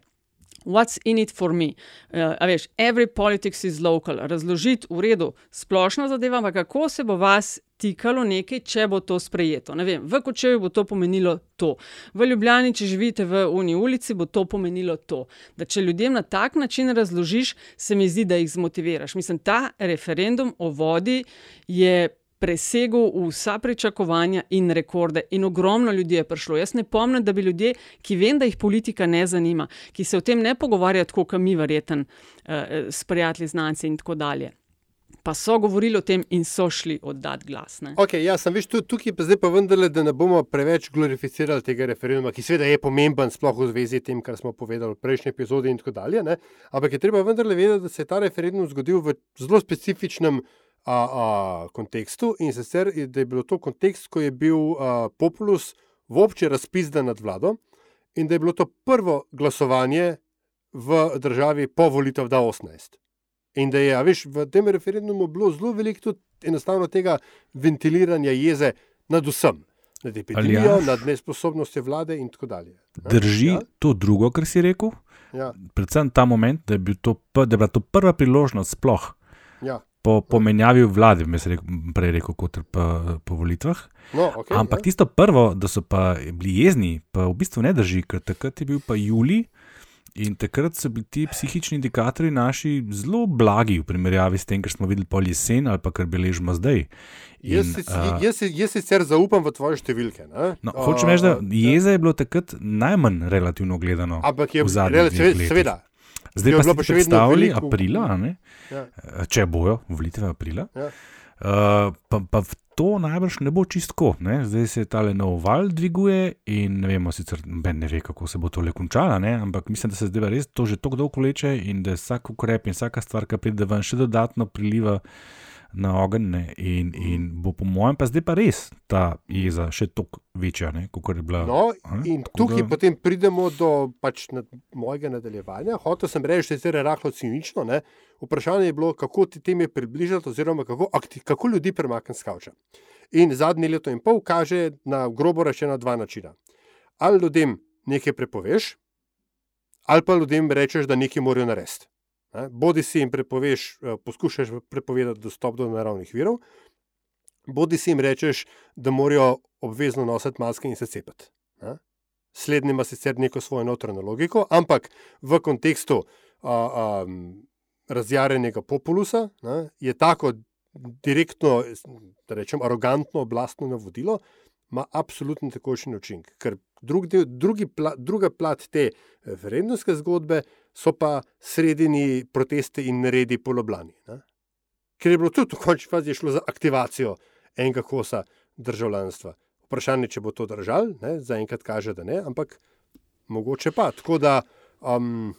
What's in it for me? Uh, a veš, every politics is local. Razložiti v redu splošno zadevo, ampak kako se bo vas tikalo nekaj, če bo to sprejeto. Ne vem, v Kočeju bo to pomenilo to, v Ljubljani, če živite v Uni ulici, bo to pomenilo to. Da če ljudem na tak način razložiš, se mi zdi, da jih zmotiviraš. Mislim, ta referendum o vodi je presegel vsa pričakovanja in rekorde, in ogromno ljudi je prišlo. Jaz ne pomnim, da bi ljudje, ki vem, da jih politika ne zanima, ki se o tem ne pogovarjajo tako, kot mi, verjeten, uh, s prijatelji, znanci in tako dalje. Pa so govorili o tem in so šli oddati glas. Okay, ja, sem veš, tukaj pa zdaj pa vendarle, da ne bomo preveč glorificirali tega referenduma, ki seveda je pomemben, sploh v zvezi s tem, kar smo povedali v prejšnji epizodi in tako dalje. Ne? Ampak je treba vendarle vedeti, da se je ta referendum zgodil v zelo specifičnem a, a, kontekstu in sicer, da je bilo to kontekst, ko je bil a, Populus v obči razpizden nad vlado in da je bilo to prvo glasovanje v državi po volitev 2018. In da je, a veš, v tem referendumu bilo zelo veliko tudi enostavno tega ventiliranja jeze nad vsem. Nad epidemijo, Aljaž. nad nesposobnostjo vlade, in tako dalje. Drži Ja? to drugo, kar si rekel. Ja. Predvsem ta moment, da je, bil to, da je bila to prva priložnost, sploh Ja. Po, po menjavi vlade, bi se rekel, prej rekel, kot pa, po volitvah. No, okej, Ampak ja. tisto prvo, da so pa bili jezni, pa v bistvu ne drži, ker takrat je bil pa julij. In takrat so bili ti psihični indikatorji naši zelo blagi v primerjavi s tem, kar smo videli pol jesen ali pa kar beležimo zdaj. Jaz, In, a, jaz, si- jaz sicer zaupam v tvoje številke. ne. No, hočem reči, da a, jeza je bilo takrat najmanj relativno gledano. Ampak je letih. seveda. Zdaj Je pa pa še vedno veliko- aprila? Ja. Eh, če bojo volitve aprila. Ja. Uh, pa, pa v to najbrž ne bo čistko. Ne? Zdaj se ta nov val dviguje in ne vemo, sicer noben ne ve, kako se bo to le končalo, ne? ampak mislim, da se zdaj res to že tako dolgo vleče in da vsak ukrep in vsaka stvar, ki pride ven, še dodatno priliva na ogenj. ne. In, in bo po mojem, pa zdaj pa res ta jeza še toliko večja, kot je bila. No, ne? in Tako tukaj da- potem pridemo do pač, nad, mojega nadaljevanja. Hotel sem reči, da je rahlo cinično. Ne? Vprašanje je bilo, kako ti teme približati, oziroma kako, akti, kako ljudi premakniti s kavča. In zadnje leto in pol kaže na grobo rečeno dva načina. Ali ljudem nekaj prepoveš, ali pa ljudem rečeš, da nekaj morajo narediti. Bodi si jim prepoveš, eh, poskušaš prepovedati dostop do naravnih virov, bodi si jim rečeš, da morajo obvezno nositi maske in se cepiti. Slednji ima sicer neko svojo notranjo logiko, ampak v kontekstu a, a, razjarjenega populusa ne, je tako direktno, da rečem, arogantno oblastno navodilo, ima absolutno takošen učinek. Ker drug del, drugi pla, druga plat te referendumske zgodbe so pa sredini proteste in neredi po Ljubljani. Ne. Ker je bilo tudi v končni fazi šlo za aktivacijo enega kosa državljanstva. Vprašanje, če bo to držal, zaenkrat kaže, da ne, ampak mogoče pa. Tako da. Um,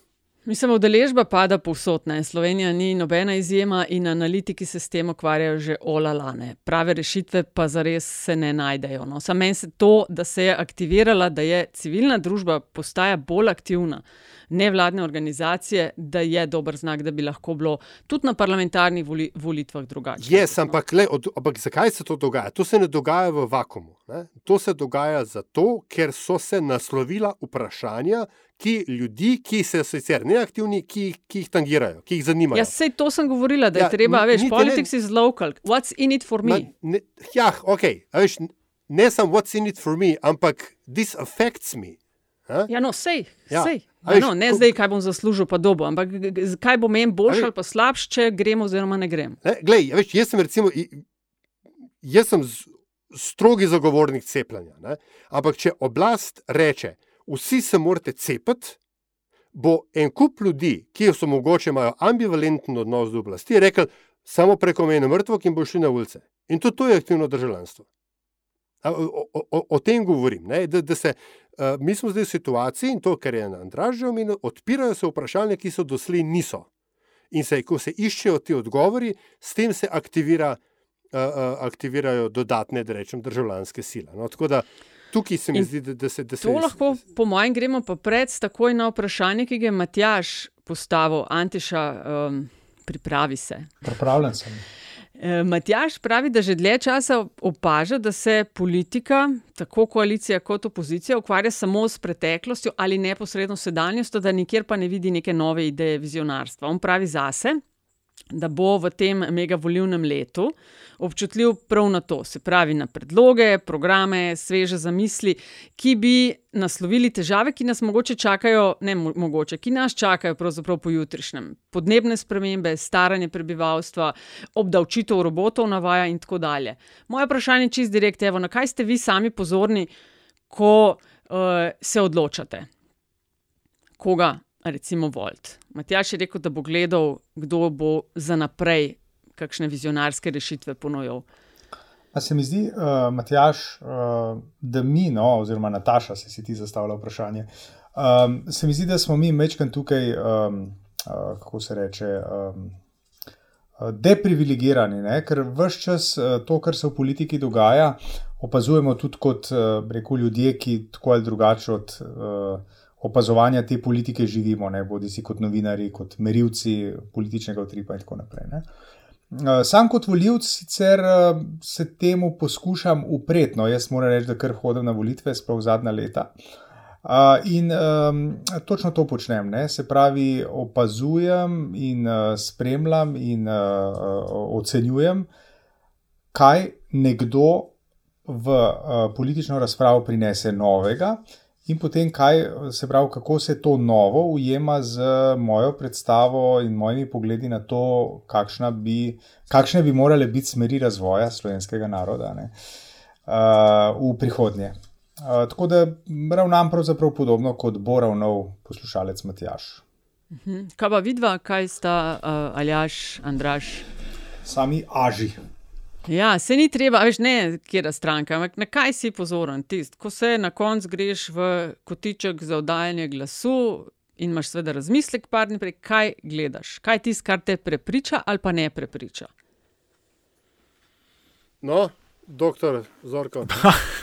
Mislim, udeležba pada povsod. Ne? Slovenija ni nobena izjema in analitiki se s tem ukvarjajo že olalane. Prave rešitve pa zares se ne najdejo. No. Samo meni se to, da se je aktivirala, da je civilna družba postaja bolj aktivna, nevladne organizacije, da je dober znak, da bi lahko bilo tudi na parlamentarnih voli, volitvah drugače. Yes, ampak, le, od, ampak zakaj se to dogaja? To se ne dogaja v vakumu. Ne? To se dogaja zato, ker so se naslovila vprašanja, ki ljudi, ki so sicer neaktivni, ki, ki jih tangirajo, ki jih zanimajo. Ja, sej to sem govorila, da Ja, je treba, n- veš, niti ne- politics is local. What's in it for me? Ne, ja, ok. Veš, ne samo what's in it for me, ampak this affects me. A? Ja, no, sej, Ja. sej. Veš, no, ne ko- zdaj, kaj bom zaslužil, pa dobo, ampak kaj bo meni boljše ali pa slabše, če grem oziroma ne grem. Ne, glej, a veš, jaz sem recimo, jaz sem strogi zagovornik cepljenja. Ne? Ampak če oblast reče, vsi se morate cepiti, bo en kup ljudi, ki so mogoče imajo ambivalenten odnos do oblasti, rekel, samo preko mejne mrtvo, ki bo šli na ulice. In tudi to je aktivno državljanstvo. O, o, o, o tem govorim. Ne? Da, da se, uh, mi smo zdaj v situaciji in to, kar je Andraž že omenil, odpirajo se vprašanja, ki so doslej niso. In se, ko se iščejo ti odgovori, s tem se aktivira, uh, uh, aktivirajo dodatne, da rečem, državljanske sile. No, tako da tukaj se mi In zdi, da, da se. Da se To lahko, po mojem, gremo pa pred takoj na vprašanje, ki ga je Matjaš postavil, Antiša, um, pripravi se. Pripravljen sem. E, Matjaš pravi, da že dlje časa opaža, da se politika, tako koalicija kot opozicija, ukvarja samo s preteklostjo ali neposredno sedanjostjo, da nikjer pa ne vidi neke nove ideje vizionarstva. On pravi zase, da bo v tem megavolivnem letu občutljiv prav na to, se pravi na predloge, programe, sveže zamisli, ki bi naslovili težave, ki nas mogoče čakajo, ne mo- mogoče, ki nas čakajo pravzaprav po jutrišnjem. Podnebne spremembe, staranje prebivalstva, obdavčitev robotov navaja in tako dalje. Moje vprašanje je čist direkt, evo, na kaj ste vi sami pozorni, ko uh, se odločate? Koga recimo volt? Matjaš je rekel, da bo gledal, kdo bo za naprej kakšne vizionarske rešitve ponujal. Pa se mi zdi, uh, Matjaš, uh, da mi, no, oziroma Nataša, se si ti zastavlja vprašanje. Um, se mi zdi, da smo mi mečkan tukaj, um, uh, kako se reče, um, deprivilegirani, ne? ker vse čas to, kar se v politiki dogaja, opazujemo tudi kot rekel, ljudje, ki tako ali drugače od uh, opazovanja te politike živimo, ne? bodi si kot novinari, kot merilci političnega utripa in tako naprej. Ne? Uh, Sam kot voljivc sicer uh, se temu poskušam upreti. No, jaz moram reči, da kar hodim na volitve, sploh zadnja leta. Uh, in um, točno to počnem, ne? se pravi, opazujem in uh, spremljam in uh, uh, ocenjujem, kaj nekdo v uh, politično razpravo prinese novega, in potem, kaj, se pravi, kako se to novo ujema z mojo predstavo in mojimi pogledi na to, kakšna bi, kakšne bi morale biti smeri razvoja slovenskega naroda ne, uh, v prihodnje. Uh, tako da ravnam pravzaprav podobno kot bo ravnal poslušalec Matjaš. Mhm. Kaj pa vidva, kaj sta uh, Aljaš, Andraš? Sami aži. Ja, se ni treba, veš, ne, kje je stranka, ampak na kaj si pozoren. Tist, ko se na koncu greš v kotiček za oddajanje glasu in imaš seveda razmislek, par dni prej, kaj gledaš, kaj je tisto, kar te prepriča ali pa ne prepriča. No, doktor Zorko. [LAUGHS]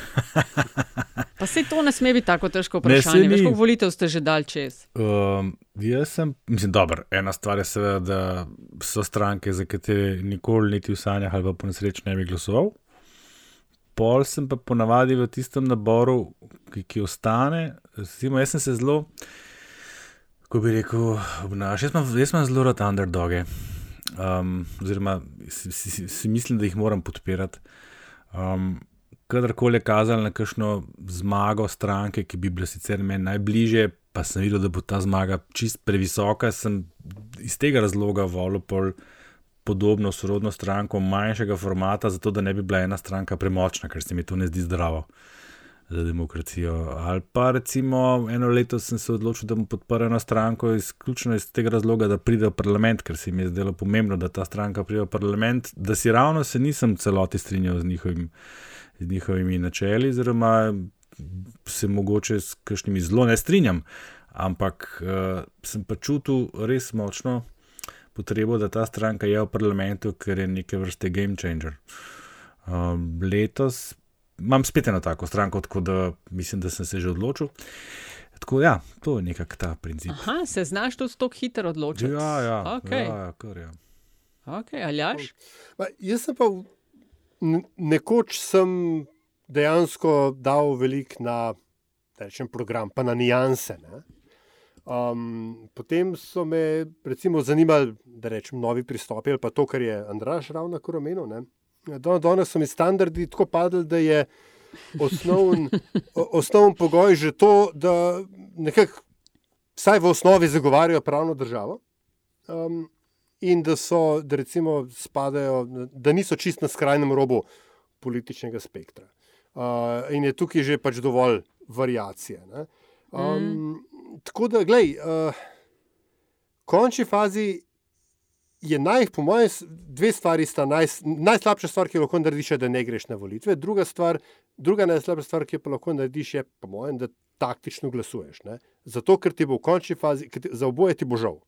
Pa se to ne sme biti tako težko Ne, vprašanje. Veš, ni. koliko volitev ste že dal čez? Um, jaz sem, mislim, dobro. Ena stvar je seveda, da so stranke, za katere nikoli niti v sanjah ali pa po nesreči ne bi glasoval. Pol sem pa ponavadi v tistem naboru, ki, ki ostane. Recimo, jaz sem se zelo, kako bi rekel, obnašal. Jaz imam- Jaz imam zelo rad underdoge. Um, oziroma, si, si, si mislim, da jih moram podpirati. Um, kadarkoli je kazalo na kakšno zmago stranke, ki bi bila sicer meni najbližje, pa sem videl, da bo ta zmaga čist previsoka, sem iz tega razloga volil pol podobno sorodno stranko manjšega formata, zato da ne bi bila ena stranka premočna, ker se mi to ne zdi zdravo za demokracijo. Ali pa recimo eno leto sem se odločil, da bom podprl eno stranko izključno iz tega razloga, da pride v parlament, ker se mi je zdelo pomembno, da ta stranka pride v parlament, da si ravno se nisem celoti strinjal z njihovim z njihovimi načeli, oziroma se mogoče s kakšnimi zelo ne strinjam, ampak uh, sem pa čutil res močno potrebo, da ta stranka je v parlamentu, ker je neke vrste game changer. Um, letos imam spet eno tako stranko, tako da mislim, da sem se že odločil. Tako ja, to je nekako ta princip. Aha, se znaš tudi tako hitro odločiti. Ja, ja, okay. ja, ja, kar je. Okay, Aljaš? Pa, jaz sem pa v- nekoč sem dejansko dal veliko na rečem, program, pa na nianse. Um, potem so me recimo zanimali, da rečem, novi pristopi ali pa to, kar je Andraš ravno kar omenil. Danes so mi standardi tako padli, da je osnovn, o- osnoven pogoj že to, da nekako vsaj v osnovi zagovarjajo pravno državo. Um, in da so, da recimo spadajo, da niso čist na skrajnem robu političnega spektra. Uh, in je tukaj že pač dovolj variacije. ne. Um, Tako da, glej, uh, v končni fazi je naj, po mojem, dve stvari sta naj, najslabša stvar, ki jo lahko narediš, je, da ne greš na volitve. Druga stvar, druga najslabša stvar, ki jo pa lahko narediš, je, po mojem, da taktično glasuješ. Ne? Zato, ker ti bo v končni fazi, ti, za oboje ti bo žal.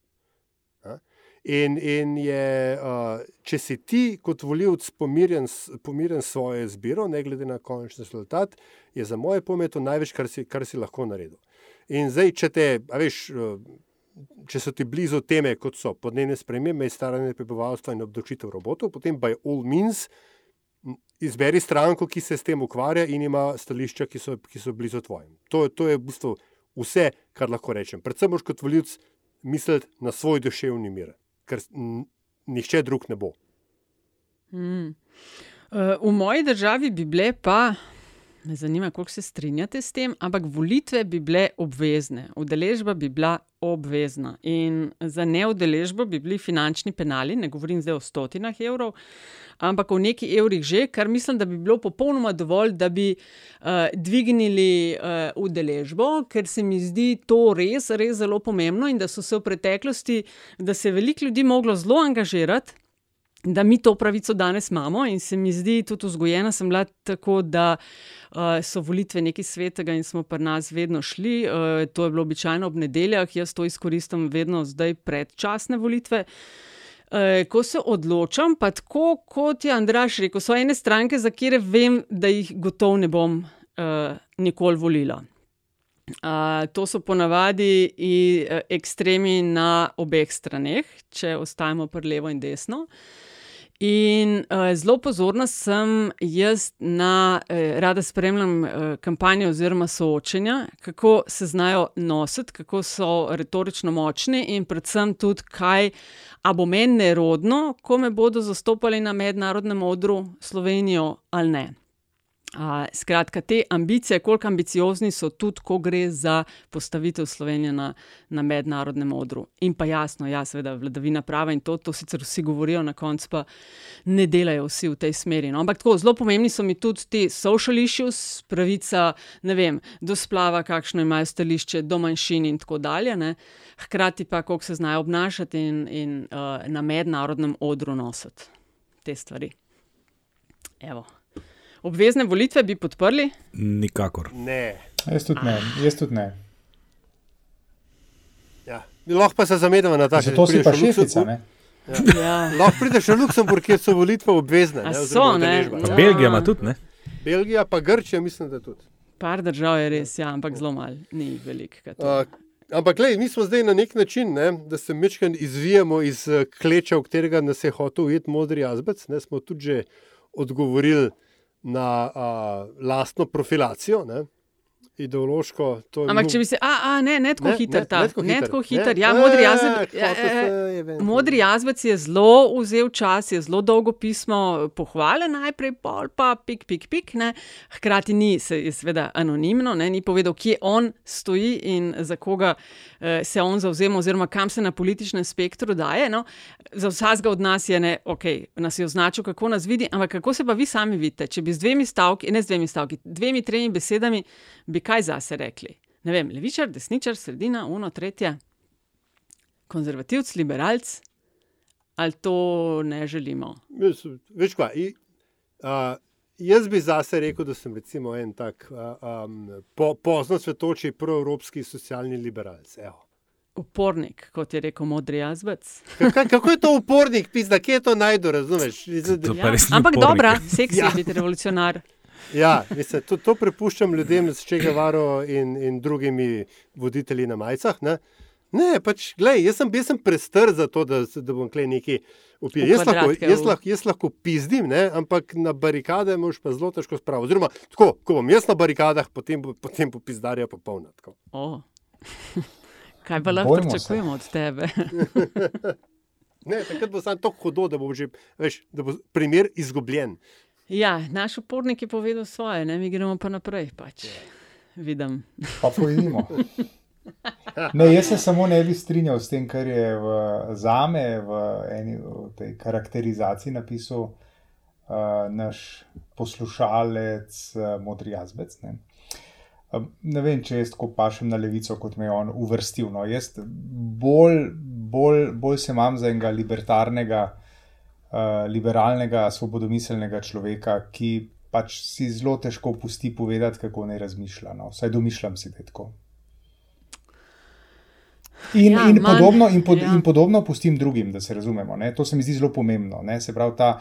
Ne? In, in je, uh, če si ti kot voljivc pomirjen, pomirjen s svojo izbiro, ne glede na končni rezultat, je za moje pojme to največ, kar si, kar si lahko naredil. In zdaj, če, te, veš, če so ti blizu teme, kot so podnebne spremembe, staranje prebivalstva in obdavčitev robotov, potem by all means izberi stranko, ki se s tem ukvarja in ima stališča, ki so, ki so blizu tvojim. To, to je v bistvu vse, kar lahko rečem. Predvsem moš kot voljivc misliti na svoj duševni mir, ker nihče drug ne bo. Mm. Uh, v moji državi bi bile pa, me zanima, koliko se strinjate s tem, ampak volitve bi bile obvezne, udeležba bi bila obvezna. In za neudeležbo bi bili finančni penali, ne govorim zdaj o stotinah evrov, ampak o neki evrih že, kar mislim, da bi bilo popolnoma dovolj, da bi uh, dvignili uh, udeležbo, ker se mi zdi to res, res zelo pomembno in da so se v preteklosti, da se je veliko ljudi moglo zelo angažirati da mi to pravico danes imamo, in se mi zdi, tudi vzgojena sem bila tako, da uh, so volitve nekaj svetega in smo pri nas vedno šli. Uh, to je bilo običajno ob nedeljah, jaz to izkoristim vedno zdaj predčasne volitve. Uh, ko se odločam, pa tako kot je Andraš rekel, so ene stranke, za kire vem, da jih gotovo ne bom uh, nikoli volila. Uh, to so ponavadi uh, ekstremi na obeh straneh, če ostajamo pri levo in desno. In uh, zelo pozorna sem jaz na, eh, rada spremljam eh, kampanje oziroma soočenja, kako se znajo nositi, kako so retorično močni in predvsem tudi, kaj, a bo meni nerodno, ko me bodo zastopali na mednarodnem odru Slovenijo ali ne. Uh, skratka, te ambicije, koliko ambiciozni so tudi, ko gre za postavitev Slovenije na, na mednarodnem odru. In pa jasno, ja, seveda, vladavina prava in to, to sicer vsi govorijo, na koncu pa ne delajo vsi v tej smeri. No. Ampak tako, zelo pomembni so mi tudi ti social issues, pravica, vem, do splava, kakšno imajo stališče do manjšin in tako dalje. Ne. Hkrati pa, kako se znajo obnašati in, in uh, na mednarodnem odru nositi te stvari. Evo. Obvezne volitve bi podprli? Nikakor. Ne. Jaz tudi ne. Jaz tudi ne. Ja. Lahko pa se zamedamo na ta Zato si pa šefica, ne? Ja. Ja. Lahko prideš v Luksemburg, kjer so volitve obvezne. A ne, so, ne? Pa Belgija ima tudi, ne? Belgija, pa Grčija, mislim, da tudi. Par držav je res, ja, ampak zelo malo, ni jih veliko. Uh, ampak, gledaj, mi smo zdaj na nek način, ne, da se mečkaj izvijamo iz eh, kleča, v katerega nas je hotel ujeti modri azbec. Ne, smo tudi že odgovorili na uh, lastno profilacijo, ne, ideološko. Ampak če bi se, a, a ne, ne tako Ne, hiter ne, ta, ne tako ne hiter, tako ne. hiter. Ja, Ne, modri ne, jazbec, ne, ja, hotel se eh, je ven. modri jazbec je zelo vzel čas, je zelo dolgo pismo pohvale najprej, pol pa pik, pik, pik. Ne. Hkrati ni, se je seveda anonimno, ne, ni povedal, kje on stoji in za koga eh, se on zauzema, oziroma kam se na političnem spektru daje. No. Za vsakega od nas je, ne, ok, nas je označil, kako nas vidi, ampak kako se pa vi sami vidite? Če bi z dvemi stavki, ne z dvemi stavki, dvemi, tremi besedami, bi kaj zase rekli? Ne vem, levičar, desničar, sredina, uno, tretje, konzervativc, liberalc, ali to ne želimo? Veš kaj, i, a, jaz bi zase rekel, da sem recimo en tak a, um, po, pozno svetoči proevropski socialni liberalc. Evo. Upornik, kot je rekel modri jazbec. Kako, je to upornik, pizda, kje je to najdo, razumeš? Ja, ampak dobra, [LAUGHS] seksi je biti revolucionar. Ja, mislim, to, to prepuščam ljudem s Čegevaro in, in drugimi voditelji na majicah. Ne, ne pač, glej, jaz sem, jaz sem prestr za to, da, da bom klej neki upil. Jaz lahko, jaz, lahko, jaz lahko pizdim, ne, ampak na barikade moš pa zelo težko spraviti. Oziroma, tako, ko bom jaz na barikadah, potem potem bo pizdarja popolna. tako. O. [LAUGHS] Kaj pa lahko pričakujemo od tebe? [LAUGHS] Ne, takrat bo samo tako hudo, da bo, že, veš, da bo primer izgubljen. Ja, naš upornik je povedal svoje, ne? mi gremo pa naprej. Pač. Vidim. Pa pojdimo. [LAUGHS] Ne, jaz se samo ne bi strinjal s tem, kar je v, zame v eni v tej karakterizaciji napisal uh, naš poslušalec uh, Modri Jazbec. Ne. Um, Ne vem, če jaz tako pašem na levico, kot me je on uvrstil. No, jaz bolj, bolj, bolj se imam za enega libertarnega, uh, liberalnega, svobodomiselnega človeka, ki pač si zelo težko pusti povedati, kako naj razmišlja. No. Vsaj domišljam si, da je tako. In, Ja, in, manj, podobno, in, pod, ja. in podobno pustim drugim, da se razumemo. Ne? To se mi zdi zelo pomembno. Ne? Se pravi, ta,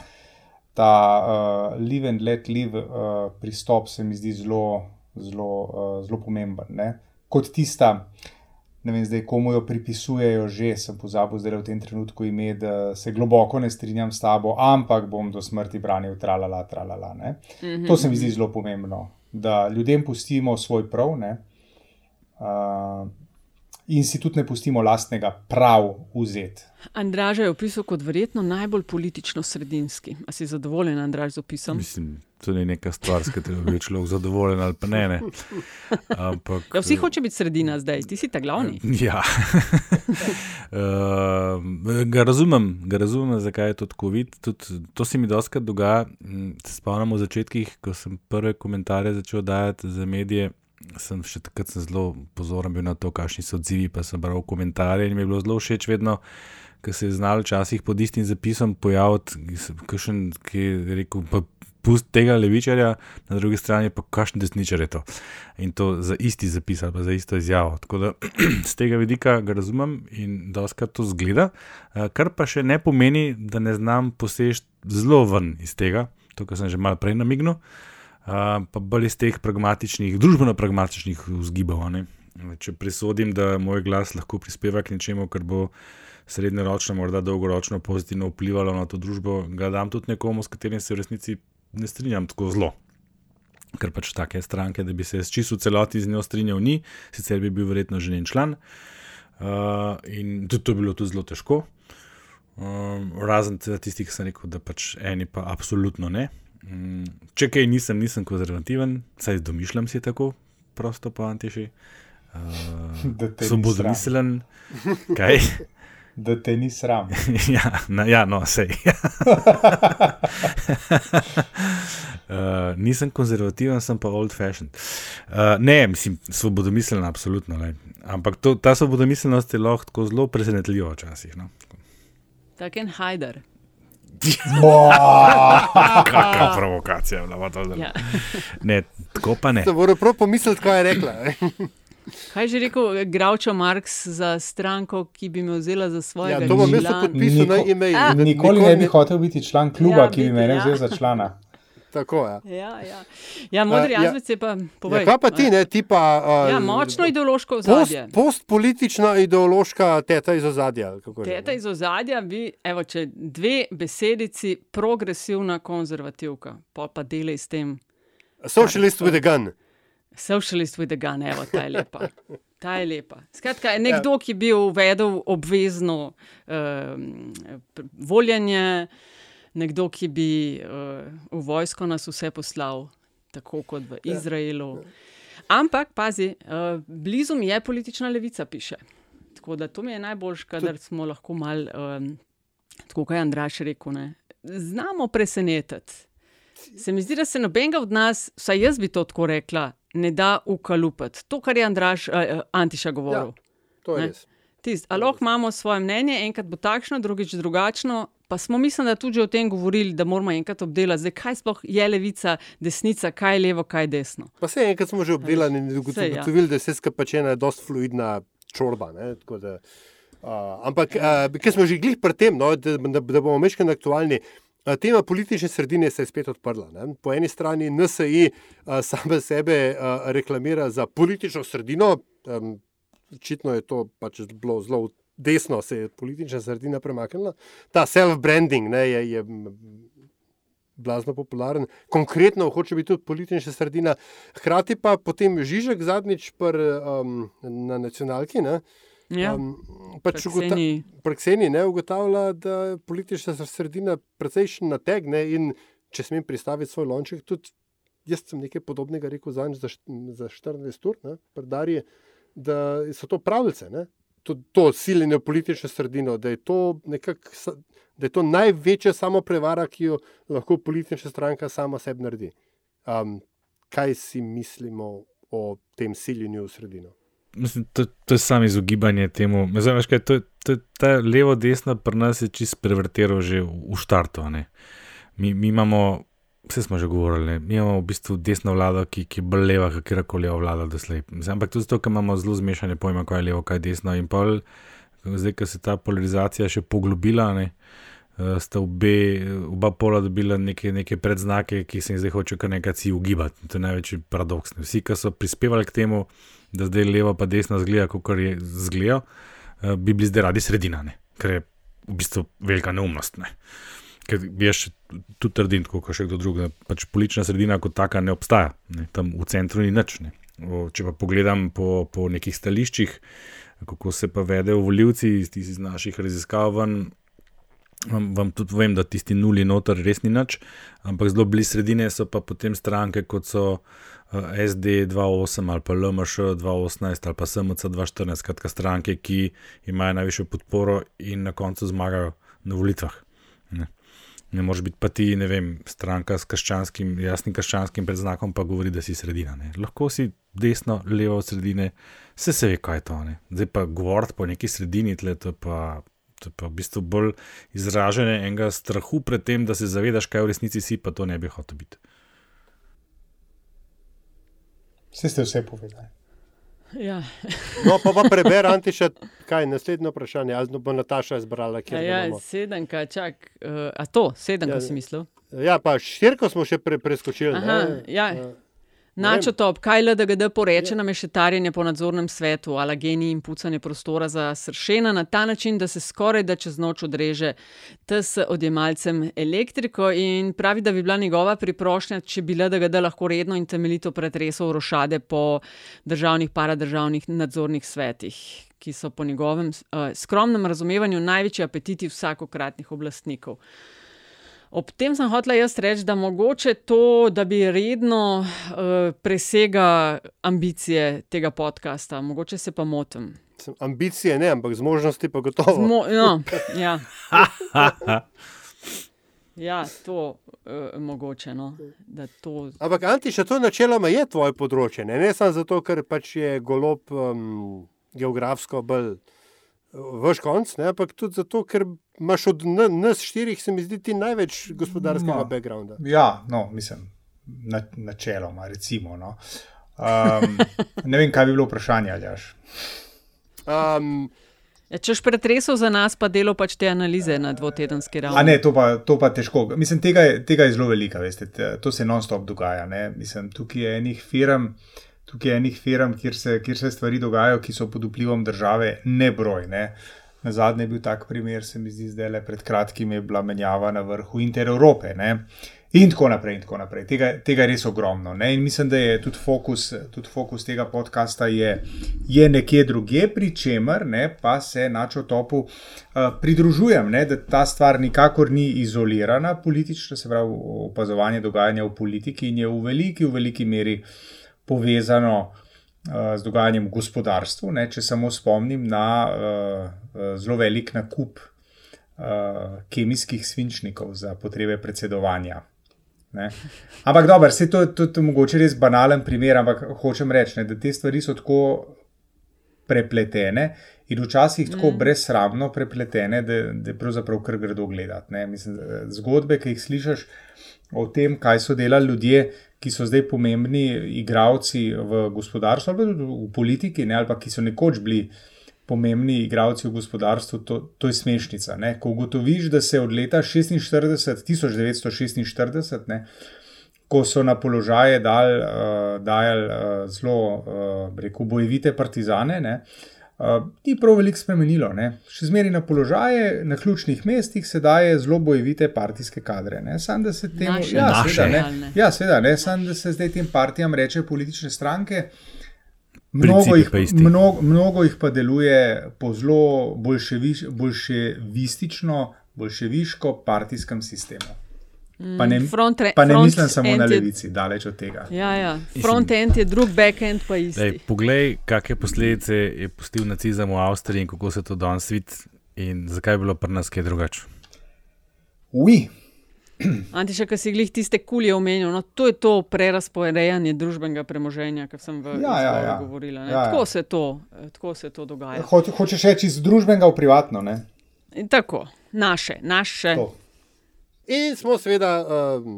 ta uh, live and let live uh, pristop se mi zdi zelo, zelo, uh, zelo pomemben. Ne? Kot tista, ne vem zdaj, komu jo pripisujejo, že sem pozabil zdaj v tem trenutku ime, da se globoko ne strinjam s tabo, ampak bom do smrti branil tralala, tralala. Ne? Mhm. To se mi zdi zelo pomembno, da ljudem pustimo svoj prav. Ne? Uh, in si tudi ne pustimo lastnega prav vzeti. Andraž je opisal kot verjetno najbolj politično sredinski. A si zadovoljen, Andraž, z opisom? Mislim, to ni neka stvar, s katero bi človek zadovoljen ali pa ne. ne. Ampak, Ja, vsi hoče biti sredina zdaj, ti si ta glavni. Ja. uh, ga, razumem, ga razumem, zakaj je to tako vid. Tudi, to se mi doskrat dogaja. Mm, Se spomnim v začetkih, ko sem prve komentarje začel dajati za medije. Sem še takrat sem zelo pozoren bil na to, kakšni so odzivi, pa sem bral komentarje in mi je bilo zelo všeč vedno, ker se je znal včasih pod istim zapisom pojaviti, kakšen, ki je rekel, pa pust tega levičarja, na drugi strani pa kakšen desničar je to. In to za isti zapis ali za isto izjavo. Tako da [CLEARS THROAT] z tega vidika ga razumem in doskrat to zgleda, eh, kar pa še ne pomeni, da ne znam poseči zelo ven iz tega, to, kar sem že malo prej namignil. Pa bolj iz teh pragmatičnih, družbeno-pragmatičnih vzgibov. ne. Če presodim, da moj glas lahko prispeva k nečemu, kar bo srednjeročno, morda dolgoročno pozitivno vplivalo na to družbo, ga dam tudi nekomu, s katerim se v resnici ne strinjam tako zelo. Ker pač take stranke, da bi se čisto v celoti z njo strinjal, ni, sicer bi bil verjetno že njen član. Uh, in tudi to je bilo tudi zelo težko. Um, razen tistih, ki sem rekel, da pač eni pa absolutno ne. Mm, Če kaj nisem, nisem konzervativen, saj domišljam si tako, prosto po antiši. [LAUGHS] Da te Uh, ni Svobodomiselen, [LAUGHS] kaj? Da te ni sram. [LAUGHS] ja, na, ja, no, sej. uh, nisem konzervativen, sem pa old fashioned. Uh, ne, mislim, svobodomiselen, absolutno. Ne. Ampak to, ta svobodomiselnost je lahko tako zelo presenetljiva včasih. No. Tak en hajder. [LAUGHS] Kakšna [LAUGHS] provokacija, bila to zdaj. Ja. Ne, tako pa ne. Se moram prav pomisliti, kaj je rekla. Kaj je že rekel Gravčo Marks za stranko, ki bi me vzela za svojega Ja, to bom jaz podpisal na e-mail. Da Nikoli ne bi hotel biti član kluba, Ja, ki bi biti, mene ja. vzel za člana. Tako je. Ja, ja. ja modri ja. jazbec je pa povej. Ja, kaj pa ti, ne, ti pa. Uh, Ja, močno ideološko post, ozadje. postpolitična ideološka teta iz ozadja. je Teta ne? iz ozadja bi, evo, če dve besedici, progresivna konzervativka, pa pa delaj s tem. Socialist with a gun. Socialist with a gun, evo, ta je lepa. [LAUGHS] Ta je lepa. Skratka, nekdo, ki bi uvedel obvezno um, voljenje, nekdo, ki bi uh, v vojsko nas vse poslal, tako kot v Izraelu. Ampak, pazi, uh, blizu mi je politična levica, piše. Tako da to mi je najboljš, kadar smo lahko mal, um, tako kot je Andraš rekel, ne, znamo presenetiti. Se mi zdi, da se nobenega od nas, vsaj jaz bi to tako rekla, ne da ukalupati. To, kar je Andraš, uh, Antiša govoril. Ja, to je Ne? res. Tist, a lahko imamo svoje mnenje, enkrat bo takšno, drugič drugačno. Pa smo, mislim, da tudi o tem govorili, da moramo enkrat obdelati, zdaj, kaj sploh je levica, desnica, kaj je levo, kaj je desno. Pa se enkrat smo že obdelali in ja. ugotovili, da je vse skupaj pač ena dost fluidna čorba. ne, Da, uh, ampak, uh, ker smo že glih pri tem, no, da, da, da bomo meškani aktualni. Tema politične sredine se je spet odprla. Ne? Po eni strani NSI uh, sama sebe uh, reklamira za politično sredino, um, očitno je to pač bilo zelo desno, se je politična sredina premaknila. Ta self-branding ne, je, je blazno popularen, konkretno hoče biti tudi politična sredina. Hkrati pa potem Žižek zadnjič pr, um, na nacionalki. Ne, Ja, um, pač Kseniji, ne, ugotavlja, da je politična sredina precejšen nategne in če smem pristaviti svoj lonček, tudi jaz sem nekaj podobnega rekel za, za, št- za 14 ur, ne, predarje, da so to pravljice. Ne. To, to siljenje v politično sredino, da je to, nekak, sa- da je to največja samoprevara, ki jo lahko politična stranka sama sebi naredi. Um, kaj si mislimo o tem siljenju v sredino? Mislim, to, to je samo izogibanje temu. Zdaj, kaj, to, to, ta levo-desna pri nas je čist prevrtiral že v, v štartu. Mi, mi imamo Vse smo že govorili, mi imamo v bistvu desno vlado, ki, ki je bolj leva, kot kjerkoli vlada doslej. Ampak tudi zato, ker imamo zelo zmešane pojme, kaj je levo, kaj je desno. In pol, zdaj, ko se je ta polarizacija še poglobila, ne, eh, sta obe, oba pola dobila neke, neke predznake, ki se jim zdaj hoče kar nekaj si ugibati. To je največji paradoks. Ne. Vsi, ki so prispevali k temu, da zdaj levo pa desno zgleda, kot je zgleda, eh, bi bili zdaj radi sredina, ne. ker je v bistvu velika neumnost. Ne. Ker jaz tudi trdim, tako kot še kdo drug, da pač politična sredina kot taka ne obstaja, ne. tam v centru ni nič. Ne. O, Če pa pogledam po, po nekih stališčih, kako se pa vedejo volivci iz, iz naših raziskav, ven, vam, vam tudi povem, da tisti nuli noter res ni nič, ampak zelo blizu sredine so pa potem stranke, kot so uh, SD 2.8 ali pa LMŠ 2.18 ali pa SMC 2.14, skratka stranke, ki imajo najvišjo podporo in na koncu zmagajo na volitvah. Ne. Moreš biti pa ti, ne vem, stranka s krščanskim, jasnim krščanskim predznakom, pa govori, da si sredina. Ne. Lahko si desno, levo od sredine, vse se ve, kaj je to. Ne. Zdaj pa govoriti po neki sredini, tle, to, pa, to je pa v bistvu bolj izražanje enega strahu pred tem, da se zavedaš, kaj v resnici si, pa to ne bi hotel biti. Vse ste vse povedali. Ja. No, pa, pa preberem, Antiša, kaj je naslednje vprašanje, ali bo Nataša izbrala, kje Ja, bomo. sedemka, čak, uh, a to, sedemka Ja, si mislil? Ja, pa štirko smo še pre, preskočili. Aha, ne? ja. Ja. Načo top, kaj LDGD poreče na mešetarjenje po nadzornem svetu, ala genij in pucanje prostora za sršena na ta način, da se skoraj da čez noč odreže TS odjemalcem elektriko in pravi, da bi bila njegova priprošnja, če bi LDGD lahko redno in temeljito pretresel rošade po državnih, paradržavnih nadzornih svetih, ki so po njegovem uh, skromnem razumevanju največji apetiti vsakokratnih oblastnikov. Ob tem sem hotela jaz reči, da mogoče to, da bi redno uh, presega ambicije tega podcasta, mogoče se pa motim. Sem- Ambicije ne, ampak zmožnosti pa gotovo. Zmo, no, ja. [LAUGHS] ja, to uh, mogoče. No, to Ampak Antiša, to načeloma je tvoje področje, ne, ne samo zato, ker pač je golob um, geografsko bolj vaš konc, ne, ampak tudi zato, ker imaš od nas štirih, se mi zdi, ti največ gospodarskega No. backgrounda. Ja, no, mislim, na, načeloma, recimo. No. Um, [LAUGHS] ne vem, kaj bi bilo vprašanje, ali jaš. Um, Ja, če boš pretresel za nas, pa delo pač te analize na dvotedenski ravni. A ne, to pa, to pa težko. Mislim, tega je, tega je zelo veliko, veste, te- to se non-stop dogaja. Ne? Mislim, tukaj je enih firm, tukaj enih firm, kjer se, kjer se stvari dogajajo, ki so pod vplivom države, nebroj. Ne? Na zadnje je bil tak primer, se mi zdi, zdaj le pred kratkim je bila menjava na vrhu Inter Evrope. Ne? In tako naprej, in tako naprej. Tega, tega je res ogromno. Ne? In mislim, da je tudi fokus, tudi fokus tega podcasta je, je nekje drugje, pri čemer ne, pa se načo topu uh, pridružujem, ne, da ta stvar nikakor ni izolirana politično, se pravi opazovanje dogajanja v politiki in je v veliki, v veliki meri povezano uh, z dogajanjem v gospodarstvu. Ne, če samo spomnim na uh, uh, zelo velik nakup uh, kemijskih svinčnikov za potrebe predsedovanja. Ne. Ampak dobro, se to je tudi mogoče res banalen primer, ampak hočem reči, ne, da te stvari so tako prepletene in včasih tako Mm. brezsramno prepletene, da, da pravzaprav kar grdo gledati. ne. Mislim, zgodbe, ki jih slišiš o tem, kaj so delali ljudje, ki so zdaj pomembni igravci v gospodarstvu ali v politiki, ne, ali pa ki so nekoč bili pomembni igravci v gospodarstvu, to, to je smešnica. Ne. Ko ugotoviš, da se od leta 46, 1946, ne, ko so na položaje dal, uh, dajali uh, zelo, uh, rekel, bojevite partizane, ne, uh, ni prav veliko spremenilo. Ne. Še zmeraj na položaje, na ključnih mestih se daje zelo bojevite partijske kadre. Ne. Sam, da se temu, Naše. ja, Naše. seveda, ne, ja, seveda, ne, sam, da se zdaj tem partijam reče politične stranke. Mnogo jih, mnogo, mnogo jih pa deluje po zelo bolševiš, bolševistično, bolševiško partijskem sistemu. Pa ne, Front re- pa ne front mislim samo na end je- levici, daleč od tega. Ja, ja. Front-end je drug, back-end pa isti. Dej, poglej, kakšne posledice je pustil nacizem v Avstriji in kako se to danes vidi, in zakaj je bilo pri nas kaj drugače. Ui, [CLEARS THROAT] Antiša, ki si glih tiste kulje omenil, no, to je to prerasporejanje družbenega premoženja, ki sem v Ja, ja, ja. govorila. ne. Ja, ja. Tako, se to, eh, tako se to dogaja. ho, hočeš reči iz družbenega v privatno, ne? In tako, naše, naše. To. In smo seveda um,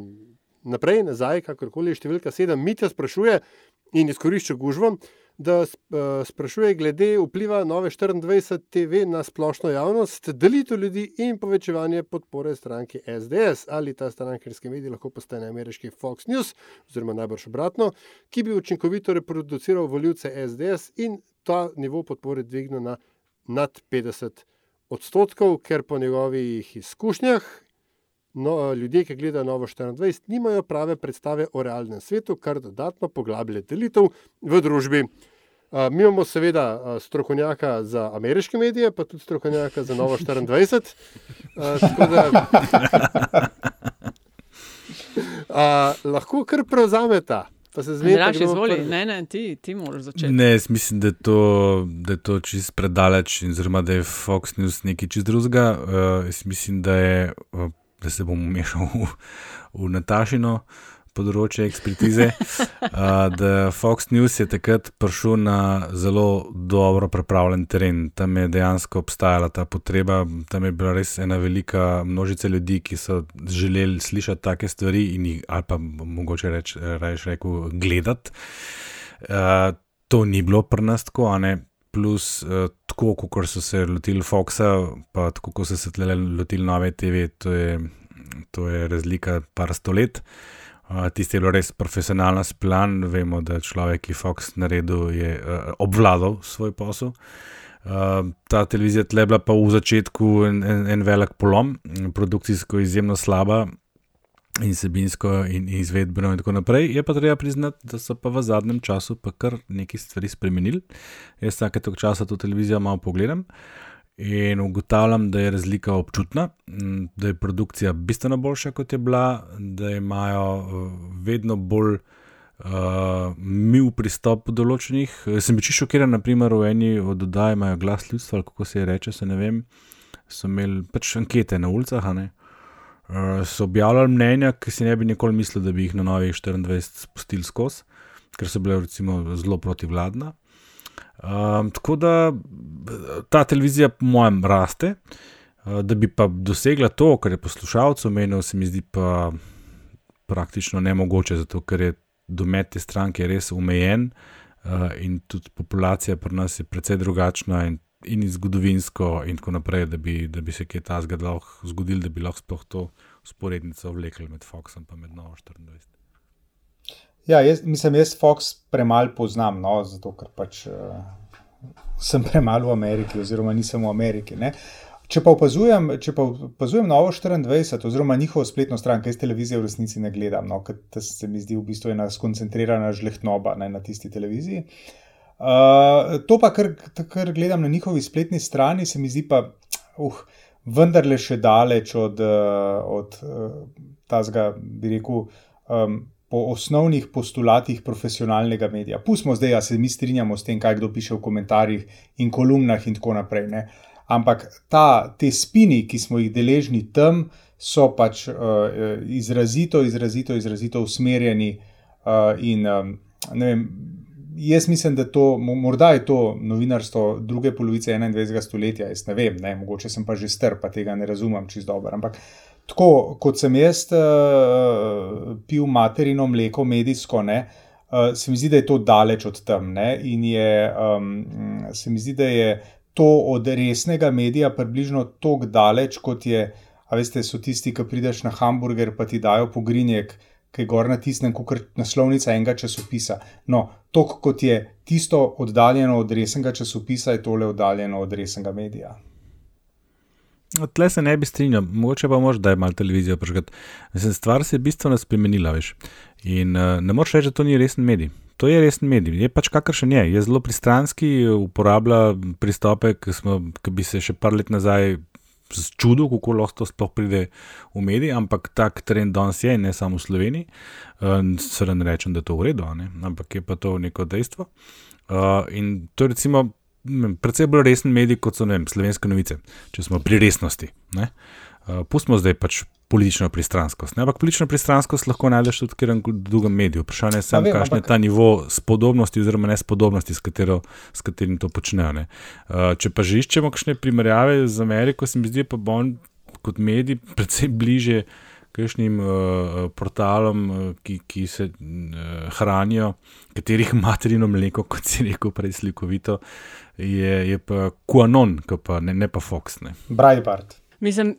naprej, nazaj, kakorkoli številka sedem, Mitja sprašuje in izkorišča gužvo, da uh, sprašuje glede vpliva nove 24 TV na splošno javnost, delitev ljudi in povečevanje podpore stranki SDS. Ali ta strankarski medij lahko postane ameriški Fox News, oziroma najbrž obratno, ki bi učinkovito reproduciral voljivce SDS in ta nivo podpore dvignil na nad 50 odstotkov, ker po njegovih izkušnjah no, ljudje, ki gledajo Novo 24, nimajo prave predstave o realnem svetu, kar dodatno poglablja delitev v družbi. Uh, mi imamo seveda uh, strokovnjaka za ameriške medije, pa tudi strokovnjaka za Novo 24. Uh, da, uh, [LAUGHS] lahko kar prevzameta. Pa se zmeti, da izvoli. Ne, ne, ti, ti moraš začeti. Ne, jaz mislim, da je to, da je to čist predaleč in zelo, da je Fox News nekaj čist drugega. Uh, jaz mislim, da je uh, da se bom umešal v, v Natašino področje ekspertize. [LAUGHS] Uh, da Fox News je takrat prišel na zelo dobro pripravljen teren. Tam je dejansko obstajala ta potreba, tam je bila res ena velika množica ljudi, ki so želeli slišati take stvari in jih, ali pa mogoče reč, reč rekel, gledati. Uh, to ni bilo pri nas tako, a ne plus uh, tako, kot so se lotili Foxa, pa tako, kot so se lotili nove TV, to je, to je razlika par stolet. Uh, Tisti je bil res profesionalno splan, vemo, da človek, ki je Fox naredil, je uh, obvladal svoj posel. Uh, ta televizija tle bila pa v začetku en, en, en velik polom, produkcijsko izjemno slaba, in sebinsko, in izvedbeno, in tako naprej. Je pa treba priznati, da so pa v zadnjem času pa kar nekaj stvari spremenili. Jaz vsake tog časa to televizijo malo pogledam in ugotavljam, da je razlika občutna, da je produkcija bistveno boljša, kot je bila, da imajo vedno bolj. Uh, mi v pristopu določenih, sem bil šokiran, naprimer v eni od oddaj imajo glas ljudstva, kako se je reče, se ne vem, so imeli pač ankete na ulicah, ne, so objavljali mnenja, ki si ne bi nikoli mislili, da bi jih na novih 24 spustili skozi, ker so bile recimo zelo protivladna. Um, tako da ta televizija, po mojem, raste, uh, da bi pa dosegla to, kar je poslušalcev menil, se mi zdi pa praktično nemogoče, zato ker je domet te stranke res omejen uh, in tudi populacija pri nas je precej drugačna in in zgodovinsko, in tako naprej, da bi, da bi se kaj tasga lahko zgodilo, da bi lahko sploh to usporednico vlekli med Foxom in med Novo 24. Ja, jaz, mislim, jaz Fox premalo poznam, no, zato ker pač uh, sem [LAUGHS] premalo v Ameriki, oziroma nisem v Ameriki. Ne. Če pa, opazujem, če pa opazujem Novo 24, oziroma njihovo spletno stran, kaj z televizijo v resnici ne gledam, no, ker se mi zdi v bistvu ena skoncentrirana žlehtnoba ne, na tisti televiziji. Uh, Uh, to pa, kar, kar gledam na njihovi spletni strani, se mi zdi pa, uh, vendarle še daleč od, uh, od uh, tazga, bi rekel, um, po osnovnih postulatih profesionalnega medija. Pustimo zdaj, da se mi strinjamo s tem, kaj kdo piše v komentarjih in kolumnah in tako naprej. Ne? Ampak ta, te spini, ki smo jih deležni tam, so pač uh, izrazito, izrazito, izrazito usmerjeni uh, in um, ne vem jaz mislim, da to, morda je to novinarstvo druge polovice 21. stoletja. Jaz ne vem, ne, mogoče sem pa že strp, pa tega ne razumem čisto dobro. Ampak tako kot sem jaz uh, pil materino mleko, medijsko, ne, uh, se mi zdi, da je to daleč od tam. Ne, in je, um, se mi zdi, da je to od resnega medija približno tako daleč, kot je. A veste, so tisti, ki prideš na hamburger, pa ti dajo pogrinjek, ki je gor natisnen, kot naslovnica enega časopisa. No, to, kot je tisto oddaljeno od resnega časopisa, je tole oddaljeno od resnega medija. Tle se ne bi strinjal, mogoče pa mož, da je malo televizijo prežgati. Stvar se je bistveno spremenila, veš. In uh, ne moreš reči, da to ni resen medij. To je resen medij, je pač kakršen je. Je zelo pristranski, uporablja pristope, ki, smo, ki bi se še par let nazaj čudo, kako lahko to sploh pride v medije, ampak tak trend danes je, ne samo v Sloveniji. Uh, Seveda ne rečem, da je to v redu, ne? ampak je pa to neko dejstvo. Uh, in to je recimo precej bolj resen medij kot so vem, slovenske novice, če smo pri resnosti. Uh, pustimo zdaj pač politično pristranskost. Ne? Ampak politično pristranskost lahko najdeš tudi v katerem drugem mediju. Vprašanje je samo, kakšen je ta nivo spodobnosti oziroma nespodobnosti, s, katero, s katerim to počnejo. Uh, če pa že iščemo kakšne primerjave z Ameriko, se mi zdi pa bon kot medij predvsem bliže kakšnim uh, portalom, uh, ki, ki se uh, hranijo, katerih materino mleko, kot si rekel, prej slikovito, je, je pa Kuanon, pa ne, ne pa Fox. Brajbart. Mislim,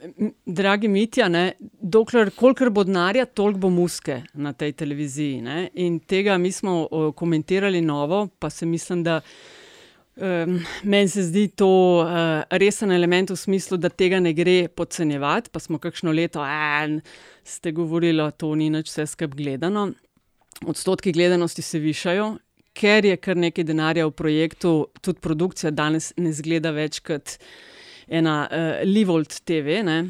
dragi Mitja, ne, dokler kolikor bo denarja, toliko bo muske na tej televiziji. Ne? In tega mi smo o, komentirali novo, pa se mislim, da um, meni se zdi to uh, resen element v smislu, da tega ne gre podcenjevati. Pa smo kakšno leto, en, ste govorili, to ni več vse skup gledano. Odstotki gledanosti se višajo. Ker je kar nekaj denarja v projektu, tudi produkcija danes ne zgleda več kot ena uh, Livolt TV. Ne?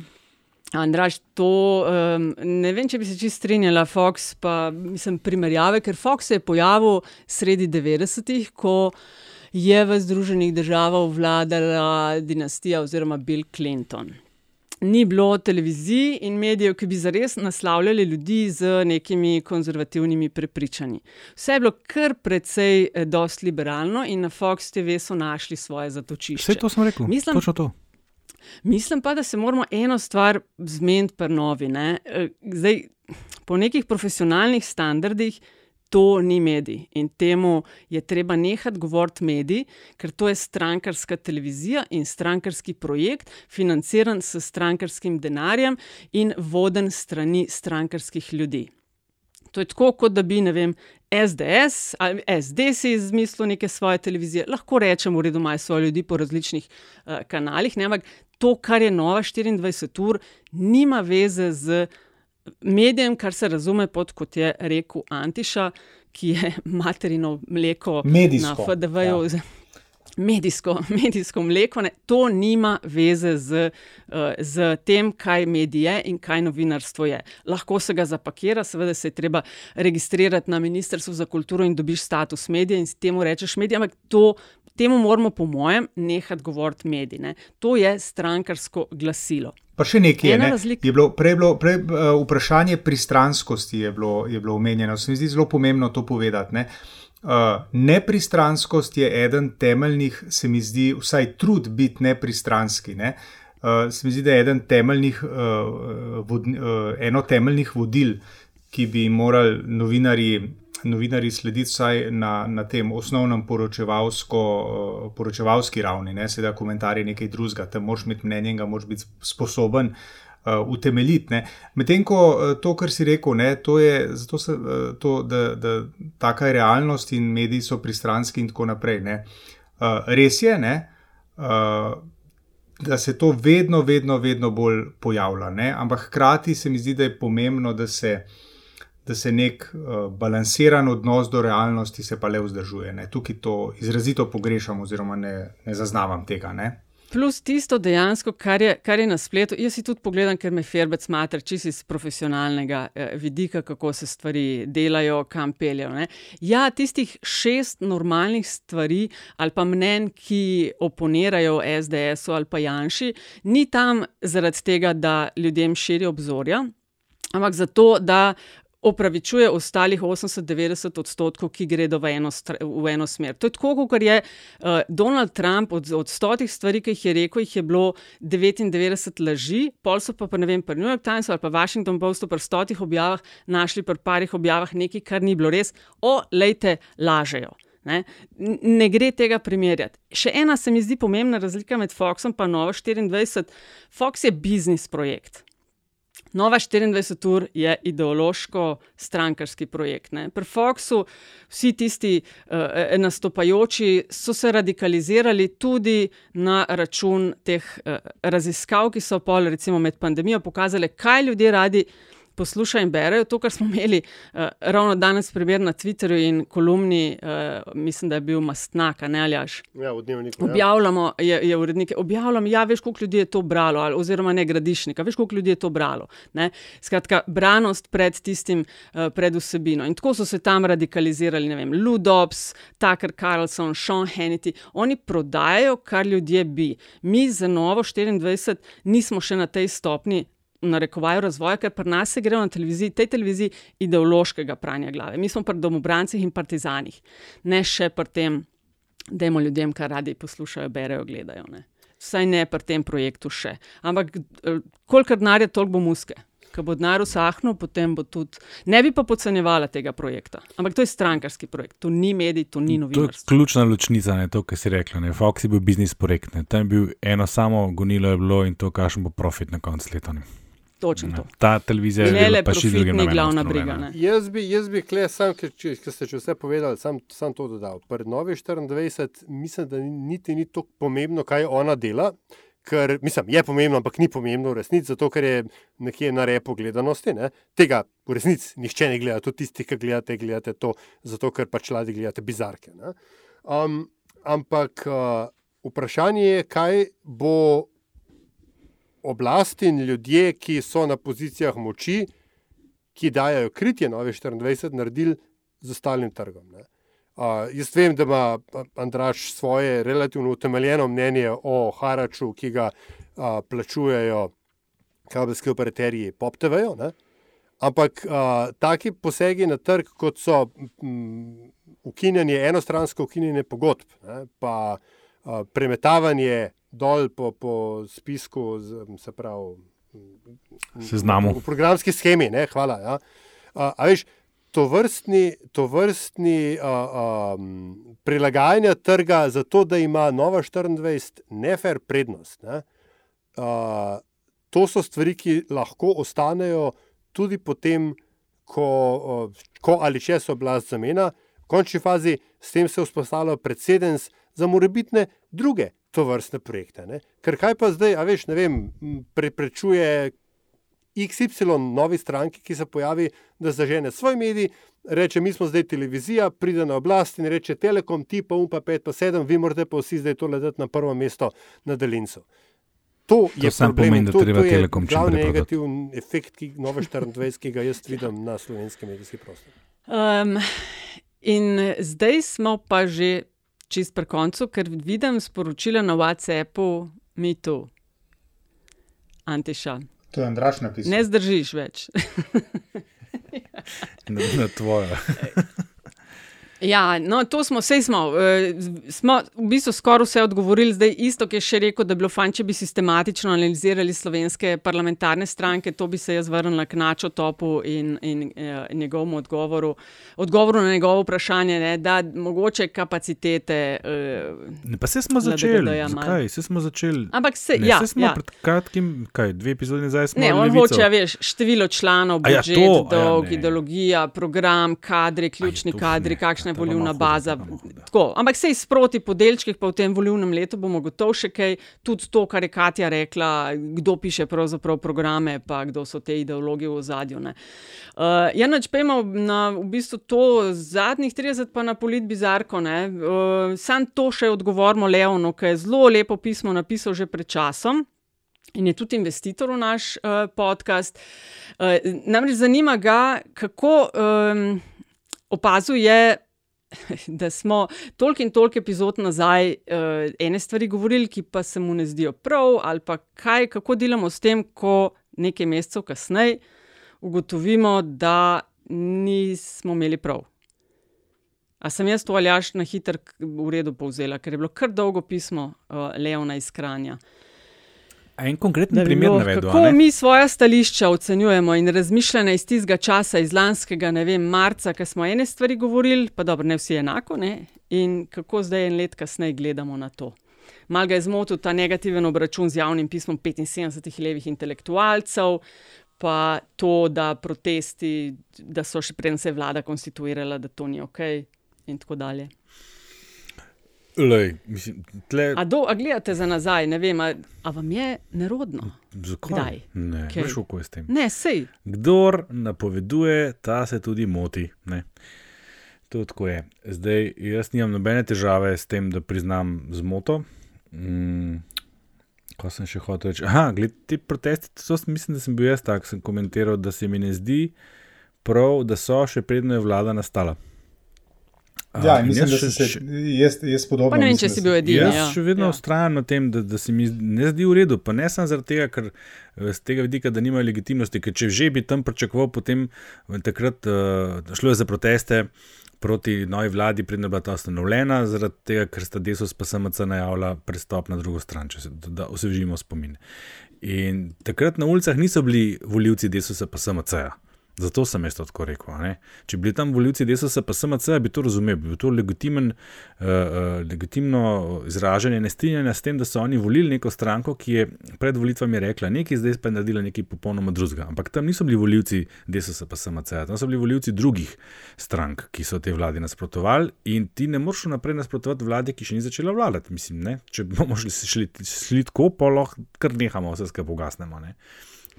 Andraž, to um, ne vem, če bi se čisto strinjala, Fox, pa mislim, primerjave, ker Fox se je pojavil sredi 90-ih, ko je v Združenih državah vladala dinastija oziroma Bill Clinton. Ni bilo televizij in medijev, ki bi zares naslavljali ljudi z nekimi konzervativnimi prepričanji. Vse je bilo kar precej eh, dosti liberalno in na Fox TV so našli svoje zatočišče. Vse to sem rekel, mislim, točno to. Mislim pa, da se moramo eno stvar zmeniti pri novi. Ne? Eh, zdaj, po nekih profesionalnih standardih to ni medij in temu je treba nehati govoriti medij, ker to je strankarska televizija in strankarski projekt, financiran s strankarskim denarjem in voden strani strankarskih ljudi. To je tako, kot da bi, ne vem, SDS ali SD si izmislil neke svoje televizije. Lahko rečemo, v redu, imajo svoje ljudi po različnih uh, kanalih, ne, ampak to, kar je Nova 24 ur, nima veze z medijem, kar se razume pod, kot je rekel Antiša, ki je [LAUGHS] materino mleko Medijsko, na FDV-ju. Ja medijsko, [LAUGHS] medijsko mleko, ne, to nima veze z, uh, z tem, kaj medij je in kaj novinarstvo je. Lahko se ga zapakira, seveda se je treba registrirati na Ministrstvu za kulturo in dobiš status medija in temu rečeš medij, ampak to. Temu moramo, po mojem, nehati govoriti mediji. Ne. To je strankarsko glasilo. Pa še nekaj je, ne? je bilo. Prej, bilo, prej uh, vprašanje pristranskosti je bilo, je bilo omenjeno. Se mi zdi zelo pomembno to povedati. Uh, Uh, nepristranskost je eden temeljnih, se mi zdi, vsaj trud biti nepristranski. Ne? Uh, se mi zdi, da je eden temeljnih, uh, vod, uh, eno temeljnih vodil, ki bi morali novinari, novinari slediti vsaj na, na tem osnovnem uh, poročevalski ravni. Ne? Seveda, komentar je nekaj drugega, tam moraš imeti mnenje, ga moraš biti sposoben uh, uh, utemeljiti. Medtem ko uh, to, kar si rekel, ne, to je zato, se, uh, to, da, da taka je realnost in mediji so pristranski in tako naprej. Uh, res je, ne, uh, da se to vedno, vedno, vedno bolj pojavlja. Ne? Ampak hkrati se mi zdi, da je pomembno, da se. Da se nek uh, balansiran odnos do realnosti se pa le vzdržuje. Ne? Tukaj to izrazito pogrešam, oziroma ne, ne zaznavam tega. Ne? Plus tisto dejansko, kar je, kar je na spletu. Jaz si tudi pogledam, ker me Ferbec matra, čisto iz profesionalnega eh, vidika, kako se stvari delajo, kam peljejo. Ne. Ja, tistih šest normalnih stvari ali pa mnen, ki oponirajo SDS-u ali pa Janši, ni tam zaradi tega, da ljudem širijo obzorja. Ampak zato, da opravičuje ostalih 80-90 odstotkov, ki gredo v eno, v eno smer. To je tako, kot je uh, Donald Trump od, od stotih stvari, ki jih je rekel, jih je bilo 99 laži, pol so pa, pa ne vem, pri New York Timesu ali pa Washington Postu pri stotih objavah našli pri parih objavah nekaj, kar ni bilo res, o, lejte, lažejo. Ne? ne gre tega primerjati. Še ena se mi zdi pomembna razlika med Foxom in Novo 24. Fox je biznis projekt. Nova 24 ur je ideološko-strankarski projekt. Ne. Pri Foxu vsi tisti uh, nastopajoči so se radikalizirali tudi na račun teh uh, raziskav, ki so pol, recimo med pandemijo, pokazali, kaj ljudje radi poslušajo in berejo. To, kar smo imeli uh, ravno danes, primer na Twitterju in kolumni, uh, mislim, da je bil Mastnak, ne ali až. Ja, v dnevniku. Ja. Objavljamo, je, je urednike, objavljamo, ja, veš, koliko ljudi je to bralo, ali, oziroma ne gradišnika, veš, koliko ljudi je to bralo. Ne? Skratka, branost pred tistim, uh, pred vsebino. In tako so se tam radikalizirali, ne vem, Ludobs, Tucker Carlson, Sean Hannity. Oni prodajajo, kar ljudje bi. Mi za novo 24 nismo še na tej stopni narekovaju razvoja, ker pri nas se gre na televiziji, tej televiziji ideološkega pranja glave. Mi smo pri domobrancih in partizanih, ne še pri tem, da imamo ljudem, kar radi poslušajo, berejo, gledajo. Ne. Vsaj ne pri tem projektu še. Ampak, eh, kolikor denarja, toliko bo muske. Ko bo denar usahnil, potem bo tudi. Ne bi pa podcenjevala tega projekta. Ampak to je strankarski projekt, to ni medij, to ni To je ključna ločnica, ne, to, kar si rekla. Ne. Fox je bil biznis projekt, ne. tam je bil eno samo gonilo, je bilo in to, kakšen bo profit na koncu leta. Ne. Točno Ne. to. Ta televizija je le pa še profit drugim ni glavna briga, ne. Jaz bi, jaz bi kle, sam, ker, če, ker ste že vse povedali, sam, sam to dodal. Pred Novi 24 mislim, da ni- niti ni tako pomembno, kaj ona dela. Ker, mislim, je pomembno, ampak ni pomembno v resnici, zato ker je nekje na repu gledanosti. Ne? Tega v resnici nihče ne gleda, tudi tisti, ki gledate, gledate to, zato ker pač ladi gledate bizarke. ne. Um, ampak uh, vprašanje je, kaj bo oblast in ljudje, ki so na pozicijah moči, ki dajo kritje Nove 24, naredili z ostalim trgom. Ne. Uh, jaz vem, da ima Andraš svoje relativno utemeljeno mnenje o haraču, ki ga uh, plačujejo kabelski operaterji PopTV-jo. Ampak uh, taki posegi na trg, kot so mm, ukinjanje, enostransko ukinjanje pogodb, ne, pa uh, premetavanje dol po, po spisku, z, se pravi, Seznamu. V, programski schemi, ne, hvala. Ja. Uh, a veš, to vrstni, to vrstni uh, um, prilagajanja trga, zato da ima Nova 24 nefer prednost. Ne, uh, to so stvari, ki lahko ostanejo tudi potem, ko, uh, ko ali če so oblast zamena. V končni fazi s tem se vzpostavlja precedens za morebitne druge to vrstne projekte. Ne? Ker kaj pa zdaj, a veš, ne vem, preprečuje XY novi stranki, ki se pojavi, da zažene svoj medij, reče, mi smo zdaj televizija, pride na oblast in reče Telekom, ti pa um pa 5 pa 7, vi morate pa vsi zdaj to leteti na prvo mesto na daljincu. To, To je samo problem, pomeni, da to, treba to je Telekom čim prej prodati. negativen efekt, ki Nove 24, ki ga jaz vidim na slovenski medijski prostor. Um, in zdaj smo pa že čist pri koncu, ker vidim sporočila na WhatsAppu, mi tu, Antiša. To je Andraš napisal. Ne zdržiš več. [LAUGHS] Na, na tvojo. Ja, no, to smo, vse smo, eh, smo v bistvu skoraj vse odgovorili. Zdaj, isto, ki je še rekel, da bi bilo fajn, če bi sistematično analizirali slovenske parlamentarne stranke, to bi se jaz vrnila k Načo Topu in, in, eh, njegovemu odgovoru, odgovoru na njegovo vprašanje, ne, da mogoče kapacitete. Eh, Ne, pa se smo začeli. Zakaj? Se smo začeli. Ampak se- ne, ja, saj smo ja. pred kratkim, kaj, dve epizodi nazaj smo Ne, on Levico. hoče, a veš, število članov, ja, budžet, to, ja, ja, dolg, ne. ideologija, program, kadri, ključni kadri, kakšna je pa volilna malo baza. Tako, ampak sej sproti po delčkih, pa v tem volilnem letu bomo gotovo še kaj, tudi to, kar je Katja rekla, kdo piše pravzaprav programe, pa kdo so te ideologi v ozadju. Uh, ja, nač pejmo na v bistvu to zadnjih 30, pa na polit bizarko. Uh, sam to še odgovorimo Leonu, ki je zelo lepo pismo napisal že pred časom. In je tudi investitor v naš uh, podcast. Uh, namreč zanima ga, kako um, opazuje, [LAUGHS] da smo toliko in toliko epizod nazaj uh, ene stvari govorili, ki pa se mu ne zdijo prav, ali pa kaj, kako delamo s tem, ko nekaj mesecev kasneje ugotovimo, da nismo imeli prav. A sem jaz to ali až na hitro v redu povzela, ker je bilo kar dolgo pismo uh, Leona iz Kranja. En konkreten Da bi primer bilo, navedel. Kako ne? mi svoje stališča ocenjujemo in razmišljanja iz tistega časa, iz lanskega, ne vem, marca, ko smo ene stvari govorili, pa dobro, ne vsi enako, ne? in kako zdaj en let kasneje gledamo na to. Mal ga je zmotil ta negativen obračun z javnim pismom 75 levih intelektualcev, pa to, da protesti, da so še preden se je vlada konstituirala, da to ni ok, in tako dalje. Lej, mislim, tle, A, do, a gledate za nazaj, ne vem, a, a vam je nerodno? zakaj? Ne, Kaj? veš, kako je s tem. Ne, sej. Kdor napoveduje, ta se tudi moti. Ne? To tako je. Zdaj, jaz nimam nobene težave s tem, da priznam zmoto. Mm, ko sem še hotel reči? Aha, gled, ti protesti, to mislim, da sem bil jaz tak, sem komentiral, da se mi ne zdi prav, da so še predno je vlada nastala. Ja, in mislim, jaz da še- sem se, še- jaz, jaz podobno. Pa ne vem, če si da bil sem- edini. Jaz ja. še vedno Ja. ja. ustrajam na tem, da, da se mi ne zdi v redu, pa ne samo zaradi tega, ker eh, z tega vidika, da nimajo legitimnosti, ker če že bi tam pričakoval, potem eh, takrat uh, šlo je za proteste proti novi vladi, predtem je bila ta ustanovljena, zaradi tega, ker sta Desus pa SMC najavila prestop na drugo stran, če se da, da osvežimo spomin. In takrat na ulicah niso bili voljivci Desusa pa SMC-ja. Zato sem jaz tako rekel. Če bi bili tam voljivci Desusa pa SMC, bi to razumel, bi bil to legitimen, uh, legitimno izražanje nestrinjanja s tem, da so oni volili neko stranko, ki je pred volitvami rekla nekaj, zdaj pa je naredila nekaj popolnoma drugega. Ampak tam niso bili voljivci Desusa pa SMC, tam so bili voljivci drugih strank, ki so tej vladi nasprotovali in ti ne moreš naprej nasprotovati vladi, ki še ni začela vladati. Mislim, če bomo šli, šli, šli tako, pa lahko kar nehamo, vse skupaj pogasnemo. ne.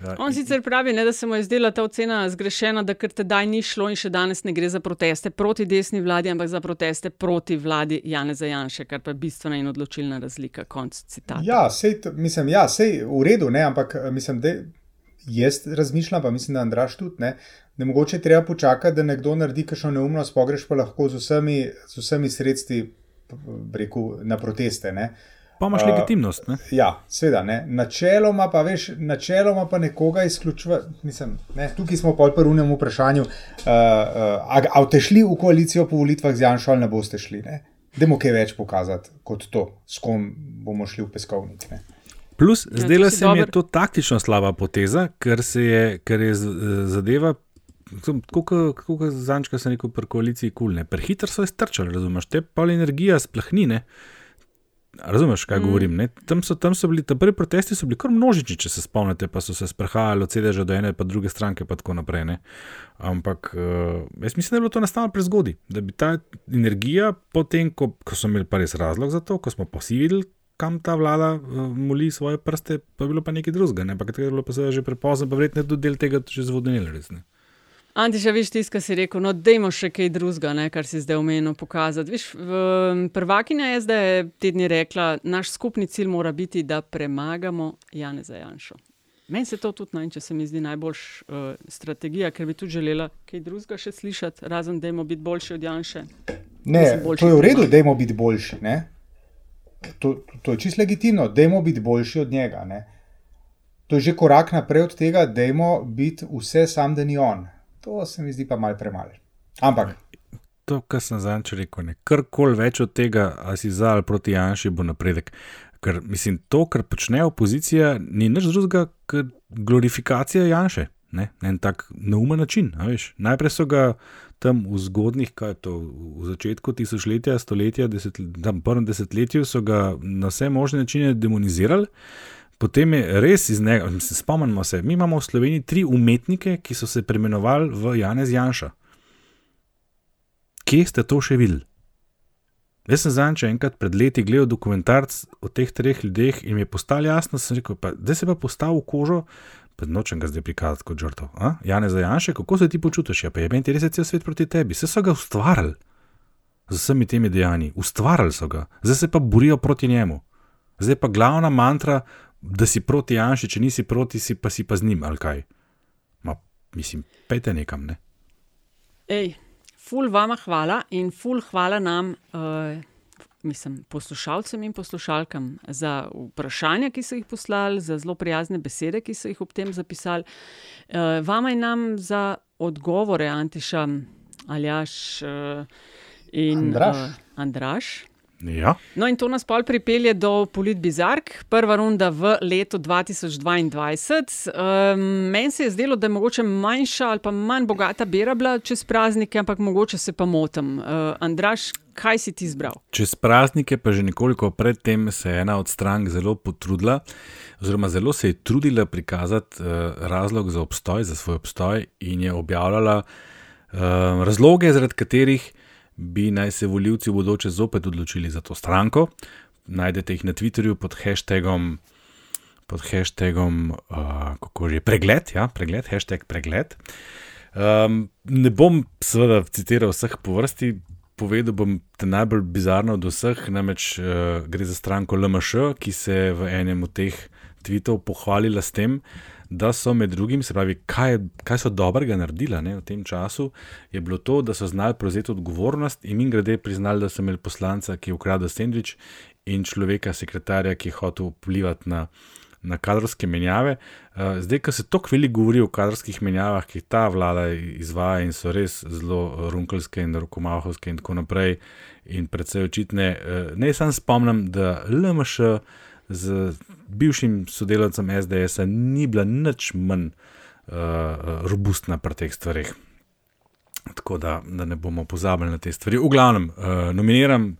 Ja, On in- sicer pravi, ne, da se mu je zdela ta ocena zgrešena, da ker tedaj ni šlo in še danes ne gre za proteste proti desni vladi, ampak za proteste proti vladi Janeza Janše, kar pa je bistvena in odločilna razlika. Konc citata. Ja, sej, mislim, ja, sej v redu, ne, ampak eh, mislim, da jaz razmišljam, pa mislim, da Andraš tudi ne. Da mogoče treba počakati, da nekdo naredi kakšno neumnost, pogreš pa lahko z vsemi, z vsemi sredstvi rekel, na proteste. Ne. Pa imaš A, legitimnost. Ne? Ja, seveda. Ne. Načeloma pa, veš, načeloma pa nekoga izključuje. Ne, tukaj smo pol pri unem vprašanju. Uh, uh, a, a boste šli v koalicijo po volitvah z Janšo ali ne boste šli? Ne? Demo kaj več pokazati kot to, s kom bomo šli v peskovnik. Ne. Plus, Ja, zdela se mi je to taktično slaba poteza, ker, se je, ker je zadeva. Kot zančka sem rekel, pri koaliciji kulne. Prehiter so jo strčali, razumeš, te pa energija splahnine. Razumeš, kaj mm. govorim? Ne? Tam so, tam so bili, ta prvi protesti so bili kar množični, če se spomnite, pa so se sprehajali od sedeža do ene, pa druge stranke, pa tako naprej. Ne? Ampak uh, jaz mislim, da je bilo to nastalo prezgodaj, da bi ta energija, potem, ko, ko so imeli pa res razlog za to, ko smo pa vsi videli, kam ta vlada uh, moli svoje prste, pa je bilo pa nekaj drugega, ne? pa takrat je bilo pa seveda že prepozno, pa verjetno je tudi del tega že zvodenil, res ne. Antiša, veš, tisto, kar si rekel, no, dajmo še kaj drugega, kar si zdaj omenil, pokazati. Viš, v, prvakinja je zdaj te dni rekla, naš skupni cilj mora biti, da premagamo Janeza Janšo. Meni se to tudi najče, se mi zdi najboljša uh, strategija, ker bi tudi želela kaj drugega še slišati, razen da imamo biti boljši od Janše. Ne, Mislim, to je v redu, da imamo biti boljši. Ne? To, to je čisto legitimno, da imamo biti boljši od njega. Ne? To je že korak naprej od tega, da imamo biti vse sam, da ni on. To se mi zdi pa mal premalo. Ampak, To, kar sem zadnjič rekel, ne. karkoli več od tega, ali si za ali proti Janši, bo napredek. Ker mislim, to, kar počne opozicija, ni nič drugega kot glorifikacija Janše. Ne? Na en tak neumen način. Najprej so ga tam v zgodnih, kaj je to, v začetku tisočletja, stoletja, deset, tam prvem desetletju, so ga na vse možne načine demonizirali. Potem je res iz njega, mislim, spomnimo se, mi imamo v Sloveniji tri umetnike, ki so se preimenovali v Janez Janša. Kje ste to še videli? Jaz sem zadnjič enkrat pred leti gledal dokumentarc o teh treh ljudeh in mi je postalo jasno, da sem rekel, zdaj se pa postavil v kožo, pa nočem ga zdaj prikazati kot žrtev. a? Janez Janše, kako se ti počutiš? Ja, pa je meni res cel svet proti tebi, vse so ga ustvarjali z vsemi temi dejanji, ustvarjali so ga, zdaj se pa borijo proti njemu. Zdaj pa glavna mantra, da si proti Janši, če nisi proti, si pa si pa z njim ali kaj. Ma, mislim, pejte nekam, ne. Ej, ful vama hvala in ful hvala nam, uh, mislim, poslušalcem in poslušalkam za vprašanja, ki so jih poslali, za zelo prijazne besede, ki so jih ob tem zapisali. Uh, vama in nam za odgovore, Antiša, Aljaš uh, in Andraž. Uh, Andraš. Ja. No, in to nas pol pripelje do Politbizark, prva runda v letu 2022. Um, Meni se je zdelo, da je mogoče manjša ali pa manj bogata bera bila čez praznike, ampak mogoče se pa motim. Uh, Andraš, kaj si ti izbral? Čez praznike, pa že nekoliko predtem, se je ena od strank zelo potrudila, oziroma zelo se je trudila prikazati uh, razlog za obstoj, za svoj obstoj, in je objavljala uh, razloge, zaradi katerih bi naj se voljivci v bodoče zopet odločili za to stranko. Najdete jih na Twitterju pod hashtagom. Pod hashtagom, uh, kako že pregled, ja, pregled, hashtag pregled. Um, ne bom seveda citiral vseh po vrsti, povedal bom te najbolj bizarno od vseh, namreč uh, gre za stranko LMŠ, ki se je v enem od teh tvitev pohvalila s tem, da so med drugim, se pravi, kaj, kaj so dobrega naredila ne, v tem času, je bilo to, da so znali prevzeti odgovornost in jim grede priznali, da so imeli poslanca, ki je ukradel sendvič in človeka, sekretarja, ki je hotel vplivati na na kadrovske menjave. Uh, zdaj, ko se tako veliko govori o kadrovskih menjavah, ki jih ta vlada izvaja in so res zelo runkelske in rokomahovske in tako naprej, in predvsej očitne, uh, naj sam spomnim, da LMŠ z bivšim sodelavcem SDS-a ni bila nič manj uh, robustna pri teh stvarih. Tako da, da ne bomo pozabili na te stvari. V glavnem, uh, nominiram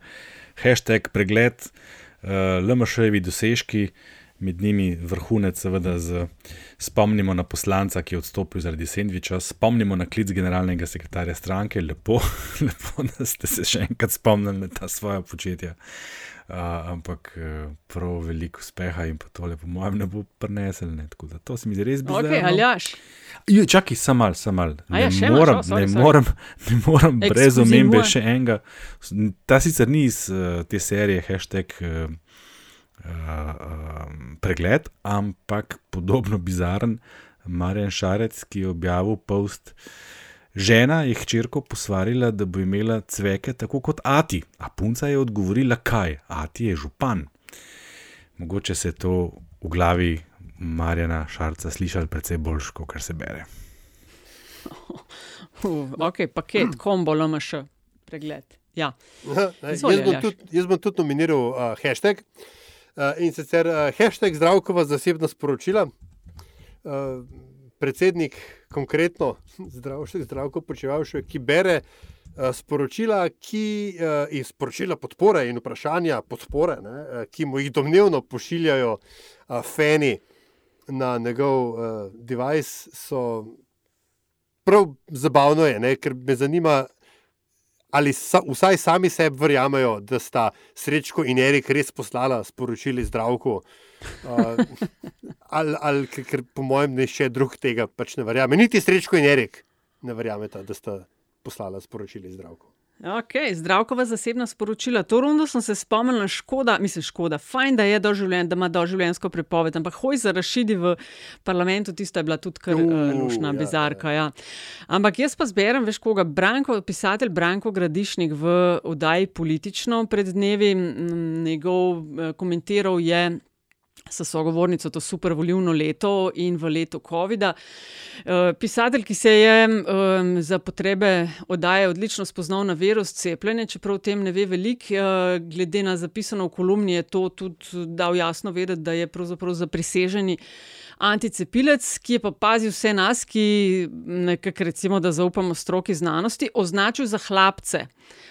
hashtag pregled, uh, LMŠ-jevi dosežki, med njimi vrhunec, seveda, z, spomnimo na poslanca, ki je odstopil zaradi sendviča, spomnimo na klic generalnega sekretarja stranke, lepo, [LAUGHS] lepo da ste se še enkrat spomnili na ta svoja početja. Uh, ampak prav veliko uspeha in pa tole, po mojem, ne bo prenesel. Ne? Tako da to se mi zdi res bizarno. Okay, aljaš. Čakaj, sam mal, sam mal. Ja, Ne imaš? moram, O, sorry, ne sorry. moram, ne moram brez Ekskluzivno. omembe še enega. Ta sicer ni iz uh, te serije hashtag uh, uh, pregled, ampak podobno bizaren Marjan Šarec, ki je objavil post. Žena je hčerko posvarila, da bo imela cveke tako kot Ati, a punca je odgovorila, kaj, Ati je župan. Mogoče se je to v glavi Marjana Šarca slišal precej bolj, kot se bere. [LAUGHS] Uh, ok, paket, kombo, LMŠ, pregled. Ja. Ne, Izvoli, Jaz bom, tudi, jaz bom tudi nominiral uh, hashtag uh, in sicer uh, hashtag zdravkova zasebna sporočila. Uh, predsednik, konkretno zdravko počevalšek, ki bere uh, sporočila, ki uh, iz sporočila podpore in vprašanja podpore, ne, uh, ki mu jih domnevno pošiljajo uh, fani na njegov uh, device, so prav zabavno je, ne, ker me zanima, ali sa, vsaj sami sebi verjamejo, da sta Srečko in Erik res poslala sporočili zdravku. Uh, ali, ali, ker, ker po mojem, nišče drug tega pač ne verjame. Niti Srečko in Erik ne verjameta, da sta poslala sporočili zdravku. Ok, zdravkova zasebna sporočila. To rundo sem se spomnila, škoda, mislim, škoda, fajn, da je doživljen, da ima doživljenjsko prepoved, ampak hoj za rašidi v parlamentu, tista je bila tudi kar uh, lušna, ja, ja, bizarka. Ja. Ampak jaz pa zberem, veš, koga, Branko, pisatelj Branko Gradišnik v oddaji Politično pred dnevi, m, njegov eh, komentiral je. S sogovornico to super volivno leto in v letu COVID-a. Eh, Pisatelj, ki se je za potrebe oddaje odlično spoznal na virus cepljenja, čeprav o tem ne ve veliko, uh, glede na zapisano v kolumni, je to tudi dal jasno vedeti, da je pravzaprav za priseženi anticepilec, ki je pa pazil vse nas, ki nekako recimo, da zaupamo stroki znanosti, označil za hlapce.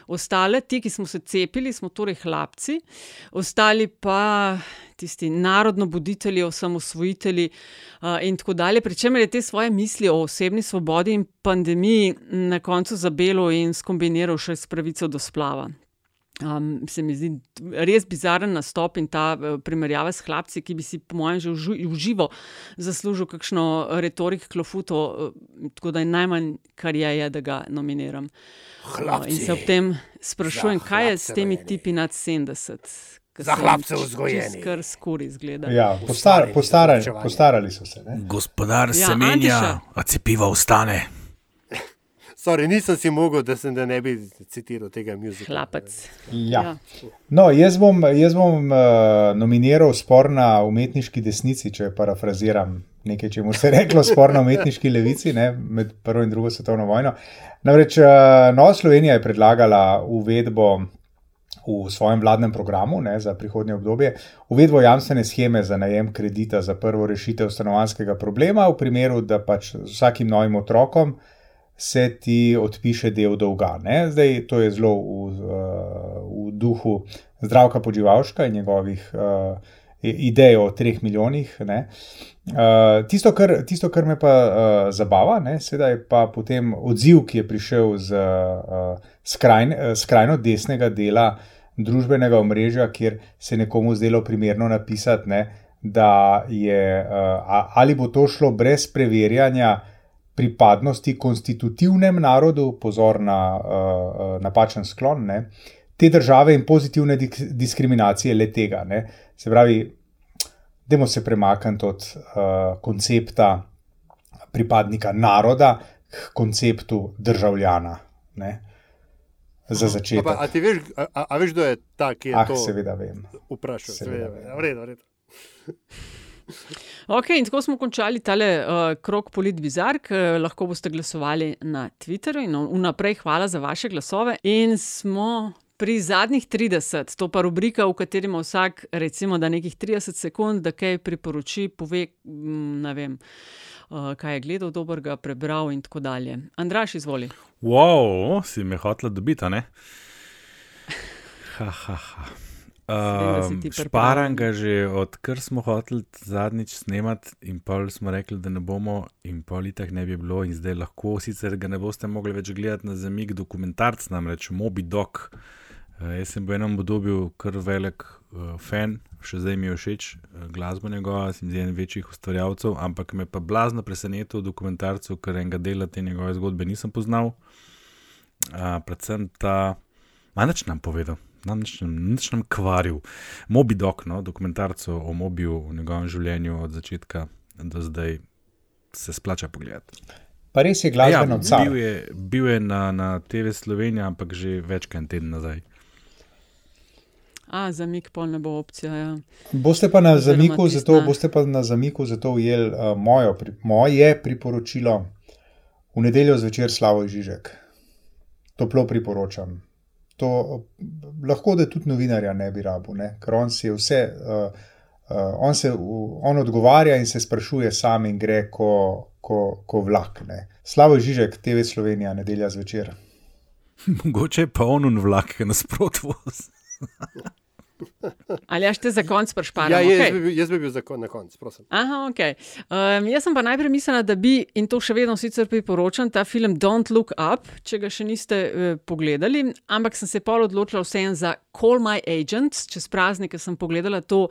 Ostale, ti, ki smo se cepili, smo torej hlapci, ostali pa tisti narodno buditelji, osamosvojitelji uh, in tako dalje. Pričemer je te svoje misli o osebni svobodi in pandemiji na koncu zabelo in skombiniral še s pravico do splava. Um, se mi zdi res bizaren nastop in ta uh, primerjava s hlapci, ki bi si, po mojem, že v živo zaslužil kakšno retorik klofuto, uh, tako da je najmanj, kar je, je da ga nominiram. Uh, in se ob tem sprašujem, Za kaj je s temi rojeni. tipi nad 70. ki Za so hlapce vzgojeni. Kar skuri izgleda. Ja, postar, postarali, postarali so se. Ne? Gospodar Ja, se menja, Antiša. a cepiva ostane. Sorry, nisem si mogel, da, sem, da ne bi citiral tega muzika. Hlapec. Ja. No, jaz bom, jaz bom uh, nominiral spor na umetniški desnici, če parafraziram nekaj, če mu se je reklo spor na umetniški levici ne, med prvo in drugo svetovno vojno. Namreč uh, Nova Slovenija je predlagala uvedbo v svojem vladnem programu ne, za prihodnje obdobje, uvedbo jamstvene scheme za najem kredita za prvo rešitev stanovanskega problema, v primeru, da pač z vsakim novim otrokom se ti odpiše del dolga. Ne? Zdaj, to je zelo v, uh, v duhu zdravka poživalška in njegovih uh, idej o treh milijonih. ne. Uh, tisto, kar, tisto, kar me pa uh, zabava, ne, sedaj je pa potem odziv, ki je prišel z uh, skrajn, uh, skrajno desnega dela družbenega omrežja, kjer se je nekomu zdelo primerno napisati, ne, da je uh, ali bo to šlo brez preverjanja pripadnosti konstitutivnem narodu, pozor na uh, napačen sklon, ne, te države in pozitivne diskriminacije le tega. Ne. Se pravi, Dajmo se premakniti od uh, koncepta pripadnika naroda k konceptu državljana. Ne? Za A, začetek. pa, a, ti veš, a, a, a veš, kdo je ta, ki je Ah, to seveda vem. vprašal? Seveda Seveda, vem. vem. V redu, v redu. Ok, in tako smo končali tale uh, krok Polit Bizark. Uh, lahko boste glasovali na Twitterju in vnaprej hvala za vaše glasove. In smo pri zadnjih 30, to pa rubrika, v kateri ima vsak, recimo, da nekih 30 sekund, da kaj priporoči, pove, mm, ne vem, uh, kaj je gledal, dobrega, prebral in tako dalje. Andraš, izvoli. Wow, si me hotela dobiti, ne? Ha, ha, ha. Um, pripravljen. šparam ga že, odkar smo hoteli zadnjič snemati, in pol smo rekli, da ne bomo, in pol itak ne bi bilo, in zdaj lahko, sicer ga ne boste mogli več gledati na zamik, dokumentarc, namreč Moby Dog. Uh, jaz sem bil v enem obdobju kar velik uh, fan, še zdaj mi je všeč uh, glasba njegova, sem eden večjih ustvarjalcev, ampak me pa blazno presenetil v dokumentarcu, ker enega dela te njegove zgodbe nisem poznal. Uh, predvsem ta, manj nam povedal, nam, nič nam kvaril. Moby Dog, no, dokumentarcu o Mobiju v njegovem življenju od začetka do zdaj se splača pogledati. Pa res je glasbeno ja, car. bil je, bil je na, na TV Slovenija, ampak že več kot en teden nazaj. A, zamik pol ne bo opcija. Ja. Boste pa na zamiku, zato, boste pa na zamiku zato ujeli uh, mojo, pri, moje priporočilo v nedeljo zvečer Slavo Žižek. Toplo priporočam. To lahko da tudi novinarja ne bi rabil, ne? ker on si je vse, uh, uh, on, se, v- on odgovarja in se sprašuje sam in gre ko, ko, ko vlak. Ne? Slavo Žižek, TV Slovenija, nedelja zvečer. [LAUGHS] Mogoče je pa on vlak, ki nasprotuje. [LAUGHS] Ali ja, te za konc prešparam? Ja, jaz, Okej. bi, bil- jaz bi bil za kon, na koncu, prosim. Aha, ok. Um, jaz sem pa najprej mislila, da bi, in to še vedno sicer priporočam, ta film Don't Look Up, če ga še niste uh, pogledali, ampak sem se pol odločila vseeno za Call My Agent. Čez praznike sem pogledala to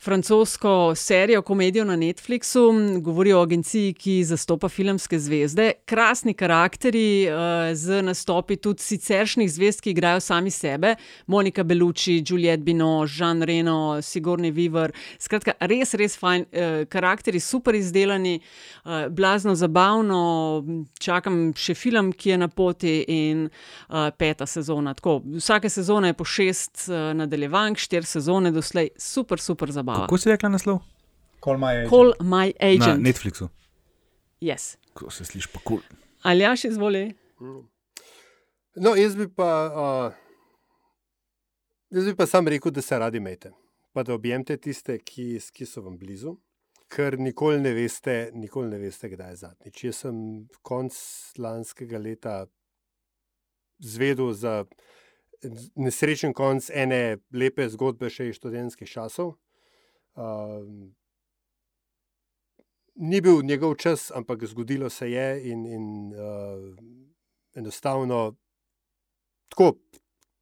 francosko serijo, komedijo na Netflixu, govori o agenciji, ki zastopa filmske zvezde. Krasni karakteri uh, z nastopi tudi siceršnjih zvezd, ki igrajo sami sebe, Monika Bellucci, Juliette Binoche, Jean Reno, Sigourney Weaver. Skratka, res, res fajn, uh, karakteri super izdelani, uh, blazno zabavno. Čakam še film, ki je na poti in peta sezona. Tako, vsake sezone je po šest uh, nadaljevank, štiri sezone doslej, super, super zabava. Kako si rekla naslov? Call my agent. Call my Na agent. Netflixu. Yes. Ko se sliši pa kul. Cool. Aljaš, izvoli. No, jaz bi pa, uh, jaz bi pa sam rekel, da se radi imejte, pa da objemte tiste, ki, ki so vam blizu, ker nikoli ne veste, nikoli ne veste kdaj je zadnjič. Jaz sem konc lanskega leta zvedel za nesrečen konc ene lepe zgodbe še iz študentskih časov. Uh, ni bil njegov čas, ampak zgodilo se je in, in uh, enostavno tako,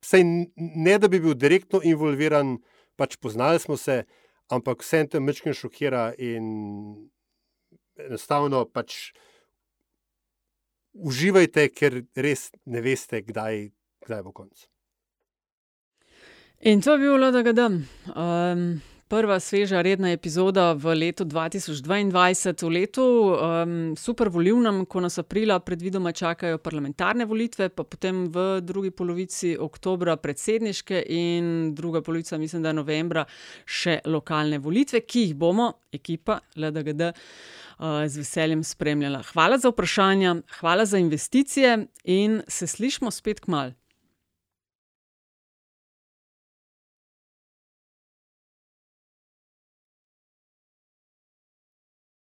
sej ne da bi bil direktno involviran, pač poznali smo se, ampak vsem tem mečkim šokira in enostavno pač uživajte, ker res ne veste, kdaj, kdaj bo konc. In to je bil LDGD. Um, prva sveža redna epizoda v letu 2022, v letu um, super volivnem, ko nas aprila predvidoma čakajo parlamentarne volitve, pa potem v drugi polovici oktobra predsedniške in druga polovica, mislim, da novembra, še lokalne volitve, ki jih bomo, ekipa LDGD. Uh, z veseljem spremljala. Hvala za vprašanja, hvala za investicije in se slišmo spet k malu.